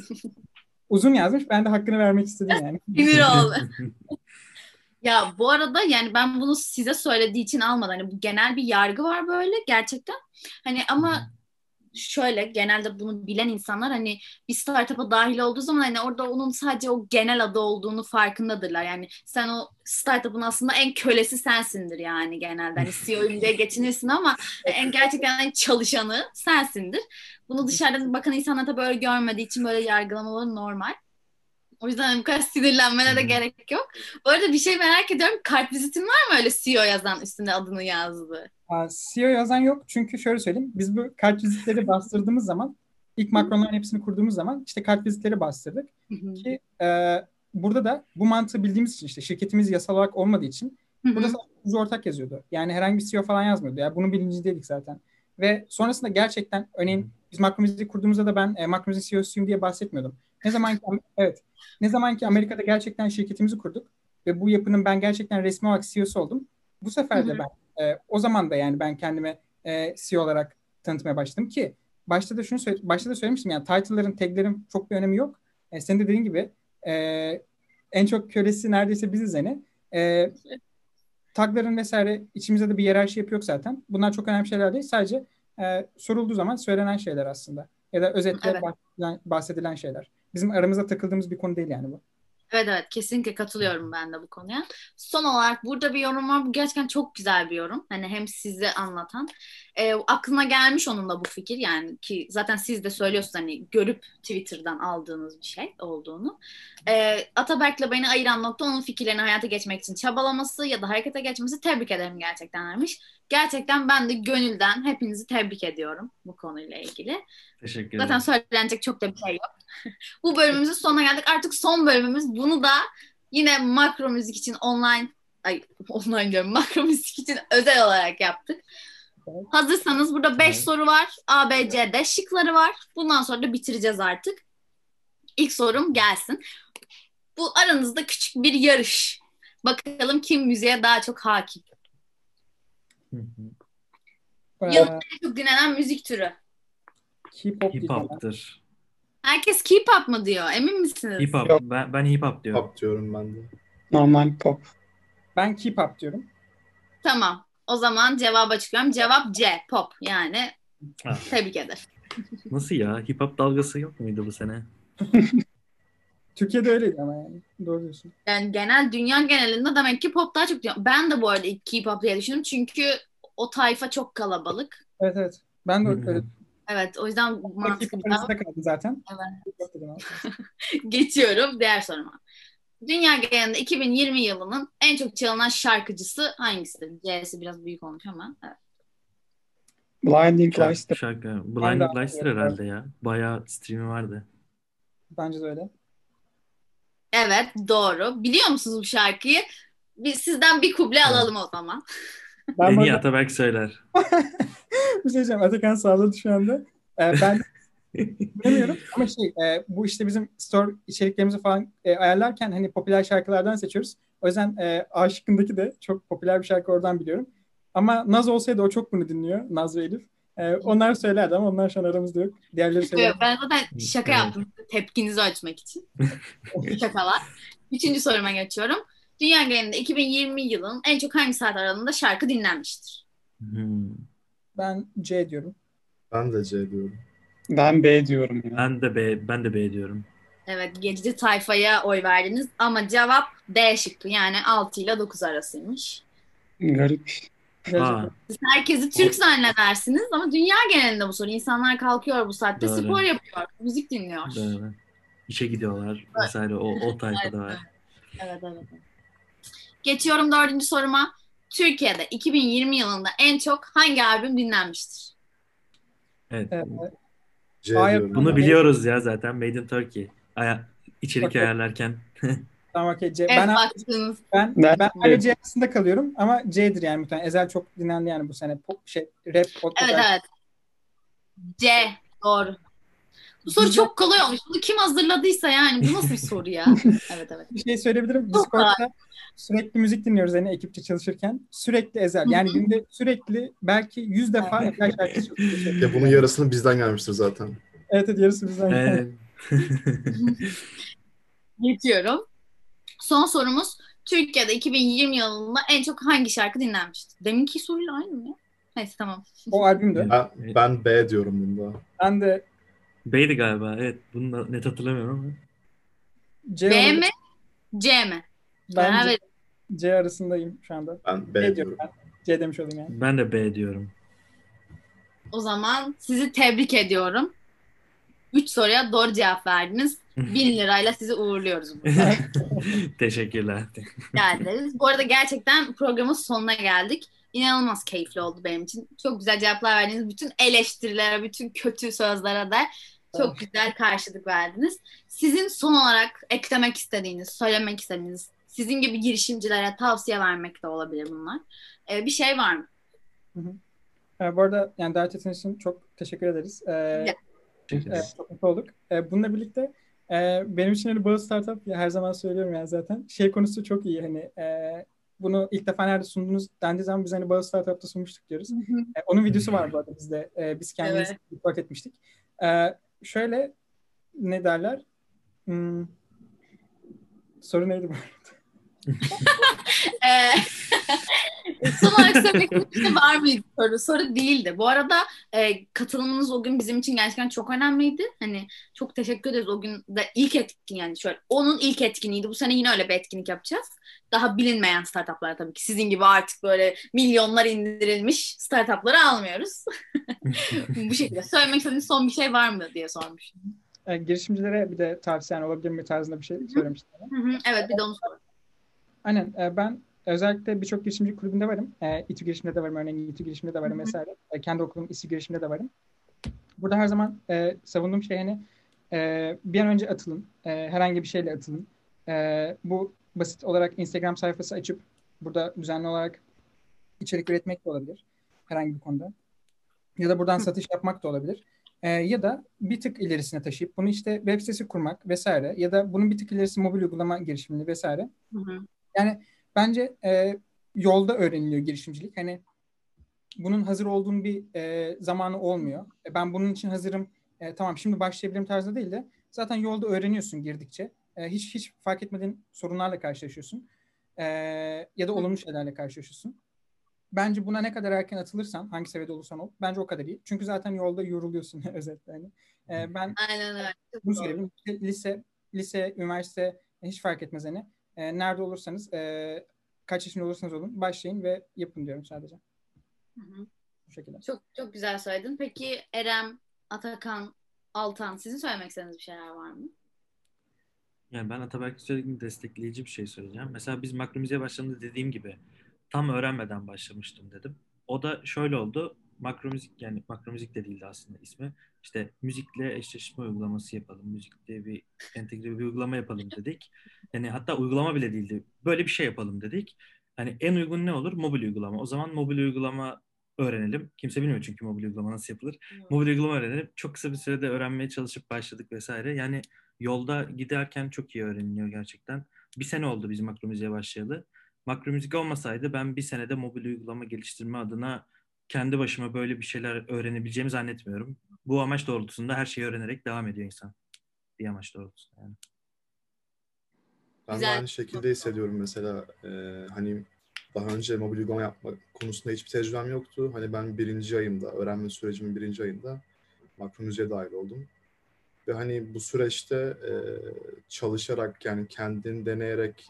B: uzun yazmış. Ben de hakkını vermek istedim yani.
A: Sinir oldu. Ya bu arada yani ben bunu size söylediği için almadım. Hani bu genel bir yargı var böyle gerçekten. Hani ama şöyle genelde bunu bilen insanlar hani bir startup'a dahil olduğu zaman hani orada onun sadece o genel adı olduğunu farkındadırlar. Yani sen o startup'ın aslında en kölesi sensindir yani genelde. Hani CEO'yum diye geçinirsin ama en gerçekten en çalışanı sensindir. Bunu dışarıdan bakan insanlar tabii öyle görmediği için böyle yargılamaları normal. O yüzden bu kadar sinirlenmene de gerek yok. Bu arada bir şey merak ediyorum. Kart vizitin var mı öyle CEO yazan üstünde adını yazdığı?
B: CEO yazan yok çünkü şöyle söyleyeyim. Biz bu kart vizitleri bastırdığımız zaman ilk makronların hepsini kurduğumuz zaman işte kart vizitleri bastırdık. Ki e, burada da bu mantığı bildiğimiz için işte şirketimiz yasal olarak olmadığı için burada sadece ortak yazıyordu. Yani herhangi bir CEO falan yazmıyordu. Yani bunun bilincindeydik zaten. Ve sonrasında gerçekten örneğin biz Makromizi kurduğumuzda da ben e, Makromiz'in CEO'suyum diye bahsetmiyordum. Ne zaman ki evet ne zaman ki Amerika'da gerçekten şirketimizi kurduk ve bu yapının ben gerçekten resmi olarak CEO'su oldum. Bu sefer de ben e, o zaman da yani ben kendime e, CEO olarak tanıtmaya başladım ki başta da şunu başta da söylemiştim yani title'ların, tag'lerin çok bir önemi yok. E, senin de dediğin gibi e, en çok kölesi neredeyse biziz hani. E, tagların vesaire içimizde de bir yerarşi yapı yok zaten. Bunlar çok önemli şeyler değil. Sadece e, sorulduğu zaman söylenen şeyler aslında. Ya da özetle evet. bahsedilen, bahsedilen şeyler. Bizim aramızda takıldığımız bir konu değil yani bu.
A: Evet evet kesinlikle katılıyorum ben de bu konuya. Son olarak burada bir yorum var. Bu gerçekten çok güzel bir yorum. Hani hem size anlatan. E, aklına gelmiş onun da bu fikir yani ki zaten siz de söylüyorsunuz hani görüp Twitter'dan aldığınız bir şey olduğunu. E, Ataberk'le beni ayıran nokta onun fikirlerini hayata geçmek için çabalaması ya da harekete geçmesi tebrik ederim gerçekten demiş. Gerçekten ben de gönülden hepinizi tebrik ediyorum bu konuyla ilgili.
C: Teşekkür ederim.
A: Zaten söylenecek çok da bir şey yok. bu bölümümüzün sonuna geldik. Artık son bölümümüz. Bunu da yine makro müzik için online ay online diyorum makro müzik için özel olarak yaptık. Hazırsanız burada 5 evet. soru var. A, B, C, D şıkları var. Bundan sonra da bitireceğiz artık. İlk sorum gelsin. Bu aranızda küçük bir yarış. Bakalım kim müziğe daha çok hakim. Yılın en çok dinlenen müzik türü.
B: K-pop
C: Hip hop'tır.
A: Herkes K-pop mu diyor? Emin misiniz?
C: Hip hop.
D: Yok.
C: Ben, ben hip hop diyorum.
E: Pop diyorum ben de.
D: Normal pop.
B: Ben K-pop diyorum.
A: Tamam. O zaman cevaba çıkıyorum. Cevap C. Pop. Yani
C: Ha.
A: tebrik ederim.
C: Nasıl ya? Hip hop dalgası yok muydu bu sene?
B: Türkiye'de öyleydi ama yani. Doğru diyorsun.
A: Yani genel dünya genelinde demek ki pop daha çok diyor. Ben de bu arada ilk K-pop diye düşünüyorum. Çünkü o tayfa çok kalabalık.
B: Evet evet. Ben de öyle.
A: Evet o yüzden mantıklı
B: kaldı zaten.
A: Evet. Geçiyorum diğer soruma. Dünya genelinde 2020 yılının en çok çalınan şarkıcısı hangisidir? C'si biraz büyük olmuş ama. Evet.
D: Blinding
C: Şarkı,
D: Lights.
C: şarkı. Blinding Lights'tır
B: anlıyorum.
C: herhalde ya. Bayağı stream'i vardı.
B: Bence de öyle.
A: Evet doğru. Biliyor musunuz bu şarkıyı? Bir, sizden bir kuble alalım o zaman.
B: Ben
C: en iyi Ataberk söyler.
B: bir şey diyeceğim. Atakan sağladı şu anda. Ee, ben bilmiyorum ama şey e, bu işte bizim store içeriklerimizi falan e, ayarlarken hani popüler şarkılardan seçiyoruz. O yüzden e, A şıkkındaki de çok popüler bir şarkı oradan biliyorum. Ama Naz olsaydı o çok bunu dinliyor. Naz ve Elif. E, onlar söylerdi ama onlar şu an aramızda yok. Diğerleri söyler.
A: Ben zaten şaka yaptım tepkinizi ölçmek için. Şakalar. Üçüncü soruma geçiyorum. Dünya genelinde 2020 yılın en çok hangi saat aralığında şarkı dinlenmiştir?
C: Hmm.
B: Ben C diyorum.
E: Ben de C diyorum.
D: Ben B diyorum ya.
C: Ben de B, ben de B diyorum.
A: Evet, gecici tayfaya oy verdiniz ama cevap D şıkkı yani 6 ile 9 arasıymış.
D: Garip.
A: Siz herkesi Türk zannedersiniz ama dünya genelinde bu soru. İnsanlar kalkıyor bu saatte
C: Doğru.
A: spor yapıyor, müzik dinliyor.
C: doğru. İşe gidiyorlar vesaire o, o tayfada var.
A: Evet, evet. evet. Geçiyorum dördüncü soruma. Türkiye'de 2020 yılında en çok hangi albüm dinlenmiştir?
C: Evet.
B: Evet. Hayır.
C: Bunu biliyoruz ya zaten Made in Turkey. Aya, içerik ayarlarken.
B: Tamam okey C.
A: Evet,
B: Ben,
A: baktığınız.
B: ben,
D: Ben-
B: ben, ben C arasında kalıyorum ama C'dir yani muhtemelen. Ezel çok dinlendi yani bu sene. Pop, şey, rap, podcast.
A: Evet, evet. C, doğru. Bu soru çok kolay olmuş. Bunu kim hazırladıysa yani bu nasıl bir soru ya? Evet, evet.
B: Bir şey söyleyebilirim. Discord'da sürekli müzik dinliyoruz yani ekipçe çalışırken. Sürekli Ezel. Yani günde sürekli belki yüz defa Ezel çalıyor.
E: Ya bunun yarısını bizden gelmiştir zaten.
B: Evet evet yarısı bizden.
C: Ee,
A: Geçiyorum. Son sorumuz Türkiye'de 2020 yılında en çok hangi şarkı dinlenmişti? Deminki soruyla aynı mı? Neyse tamam.
B: O albümde.
E: Ben, ben B diyorum bunda.
B: Ben de
C: B'ydi galiba. Evet. Bunu da net hatırlamıyorum ama.
B: C,
A: B mi? C mi?
B: ben C,
A: verin.
B: C arasındayım şu anda.
E: Ben B
B: B
E: diyorum.
B: ben. C demiş olayım yani.
C: Ben de B diyorum.
A: O zaman sizi tebrik ediyorum. 3 soruya doğru cevap verdiniz. 1000 lirayla sizi uğurluyoruz.
C: Teşekkürler.
A: geldiniz. Bu arada gerçekten programın sonuna geldik. İnanılmaz keyifli oldu benim için. Çok güzel cevaplar verdiniz. Bütün eleştirilere, bütün kötü sözlere de çok güzel karşılık verdiniz. Sizin son olarak eklemek istediğiniz, söylemek istediğiniz, sizin gibi girişimcilere tavsiye vermek de olabilir bunlar. Ee, bir şey var mı?
B: Ee, bu arada yani davet ettiğiniz için çok teşekkür ederiz. Ee, Evet, çok mutlu olduk. Ee, bununla birlikte e, benim için hani Bağız Startup ya her zaman söylüyorum yani zaten şey konusu çok iyi hani e, bunu ilk defa nerede sundunuz dendiği zaman biz hani Bağız Startup'ta sunmuştuk diyoruz. E, onun videosu var bu arada bizde. E, biz kendimiz evet. etmiştik. E, şöyle ne derler? Hmm, soru neydi bu arada?
A: Son olarak söylemek şey var mıydı soru? Soru değildi. Bu arada e, katılımınız o gün bizim için gerçekten çok önemliydi. Hani çok teşekkür ederiz o gün de ilk etkin yani şöyle onun ilk etkinliğiydi. Bu sene yine öyle bir etkinlik yapacağız. Daha bilinmeyen startuplara tabii ki sizin gibi artık böyle milyonlar indirilmiş startupları almıyoruz. Bu şekilde. Söylemek istediğiniz son bir şey var mı diye sormuştum.
B: E, girişimcilere bir de tavsiyen olabilir mi tarzında bir şey söylemiştim.
A: Evet bir de onu sor.
B: Aynen. E, ben özellikle birçok girişimci kulübünde varım. E, İTÜ girişiminde de varım. Örneğin İTÜ girişiminde de varım
A: Hı hı.
B: vesaire. E, kendi okulum İSİ girişiminde de varım. Burada her zaman e, savunduğum şey hani e, bir an önce atılın. E, herhangi bir şeyle atılın. E, bu basit olarak Instagram sayfası açıp burada düzenli olarak içerik üretmek de olabilir. Herhangi bir konuda. Ya da buradan satış yapmak da olabilir. E, ya da bir tık ilerisine taşıyıp bunu işte web sitesi kurmak vesaire ya da bunun bir tık ilerisi mobil uygulama girişimini vesaire.
A: Hı hı.
B: Yani bence e, yolda öğreniliyor girişimcilik. Hani bunun hazır olduğum bir e, zamanı olmuyor. E, ben bunun için hazırım. E, tamam şimdi başlayabilirim tarzında değil de zaten yolda öğreniyorsun girdikçe. E, hiç hiç fark etmediğin sorunlarla karşılaşıyorsun. E, ya da olumlu şeylerle karşılaşıyorsun. Bence buna ne kadar erken atılırsan, hangi seviyede olursan ol, bence o kadar iyi. Çünkü zaten yolda yoruluyorsun özetle. Hani. E, ben
A: Aynen öyle.
B: Bunu. İşte Lise, lise, üniversite hiç fark etmez hani. E, nerede olursanız, e, kaç yaşında olursanız olun, başlayın ve yapın diyorum sadece.
A: Hı hı.
B: Bu şekilde.
A: Çok çok güzel söyledin. Peki Erem, Atakan, Altan sizin söylemek istediğiniz bir şeyler var mı?
C: Yani ben Ataberk'in söylediğini destekleyici bir şey söyleyeceğim. Mesela biz makromizeye başladığında dediğim gibi tam öğrenmeden başlamıştım dedim. O da şöyle oldu. Makromüzik yani makromüzik de değildi aslında ismi. İşte müzikle eşleşme uygulaması yapalım. Müzikle bir entegre bir uygulama yapalım dedik. Yani hatta uygulama bile değildi. Böyle bir şey yapalım dedik. Hani en uygun ne olur? Mobil uygulama. O zaman mobil uygulama öğrenelim. Kimse bilmiyor çünkü mobil uygulama nasıl yapılır. Mobil uygulama öğrenelim. Çok kısa bir sürede öğrenmeye çalışıp başladık vesaire. Yani yolda giderken çok iyi öğreniliyor gerçekten. Bir sene oldu bizim makromüziğe başlayalı. Makromüzik olmasaydı ben bir senede mobil uygulama geliştirme adına kendi başıma böyle bir şeyler öğrenebileceğimi zannetmiyorum. Bu amaç doğrultusunda her şeyi öğrenerek devam ediyor insan. Bir amaç doğrultusunda yani.
E: Ben
A: Güzel.
E: de aynı şekilde hissediyorum mesela e, hani daha önce mobil uygulama yapma konusunda hiçbir tecrübem yoktu. Hani ben birinci ayımda, öğrenme sürecimin birinci ayında makro müziğe dahil oldum. Ve hani bu süreçte e, çalışarak yani kendin deneyerek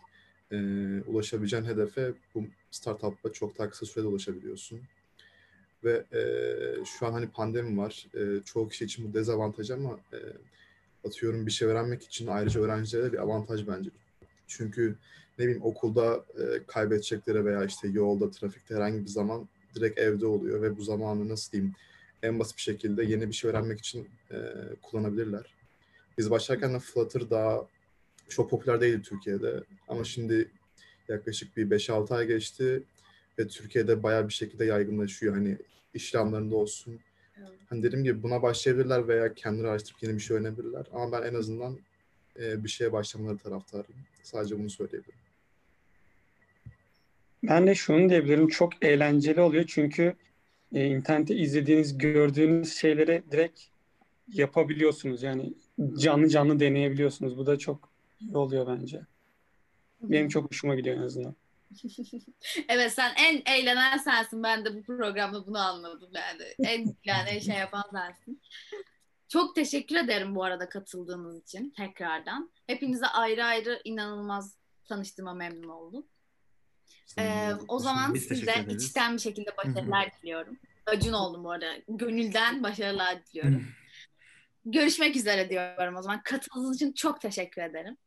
E: e, ulaşabileceğin hedefe bu startup'la çok daha kısa sürede ulaşabiliyorsun. Ve e, şu an hani pandemi var. E, çoğu kişi için bu dezavantaj ama e, atıyorum bir şey öğrenmek için ayrıca öğrencilere bir avantaj bence. Çünkü ne bileyim okulda e, kaybedecekleri veya işte yolda, trafikte herhangi bir zaman direkt evde oluyor ve bu zamanı nasıl diyeyim en basit bir şekilde yeni bir şey öğrenmek için e, kullanabilirler. Biz başlarken de Flutter daha çok popüler değildi Türkiye'de ama şimdi yaklaşık bir 5-6 ay geçti ve Türkiye'de bayağı bir şekilde yaygınlaşıyor. Hani iş ilanlarında olsun.
A: Evet.
E: Hani dediğim gibi buna başlayabilirler veya kendileri araştırıp yeni bir şey öğrenebilirler. Ama ben en azından e, bir şeye başlamaları taraftarıyım. Sadece bunu söyleyebilirim.
D: Ben de şunu diyebilirim. Çok eğlenceli oluyor çünkü e, internette izlediğiniz, gördüğünüz şeyleri direkt yapabiliyorsunuz. Yani canlı canlı deneyebiliyorsunuz. Bu da çok iyi oluyor bence. Benim çok hoşuma gidiyor en azından.
A: evet sen en eğlenen sensin. Ben de bu programda bunu anladım yani. En yani şey yapan sensin. Çok teşekkür ederim bu arada katıldığınız için tekrardan. Hepinize ayrı ayrı inanılmaz tanıştığıma memnun oldum. Ee, o zaman size içten bir şekilde başarılar diliyorum. Acun oldum bu arada. Gönülden başarılar diliyorum. Görüşmek üzere diyorum o zaman. Katıldığınız için çok teşekkür ederim.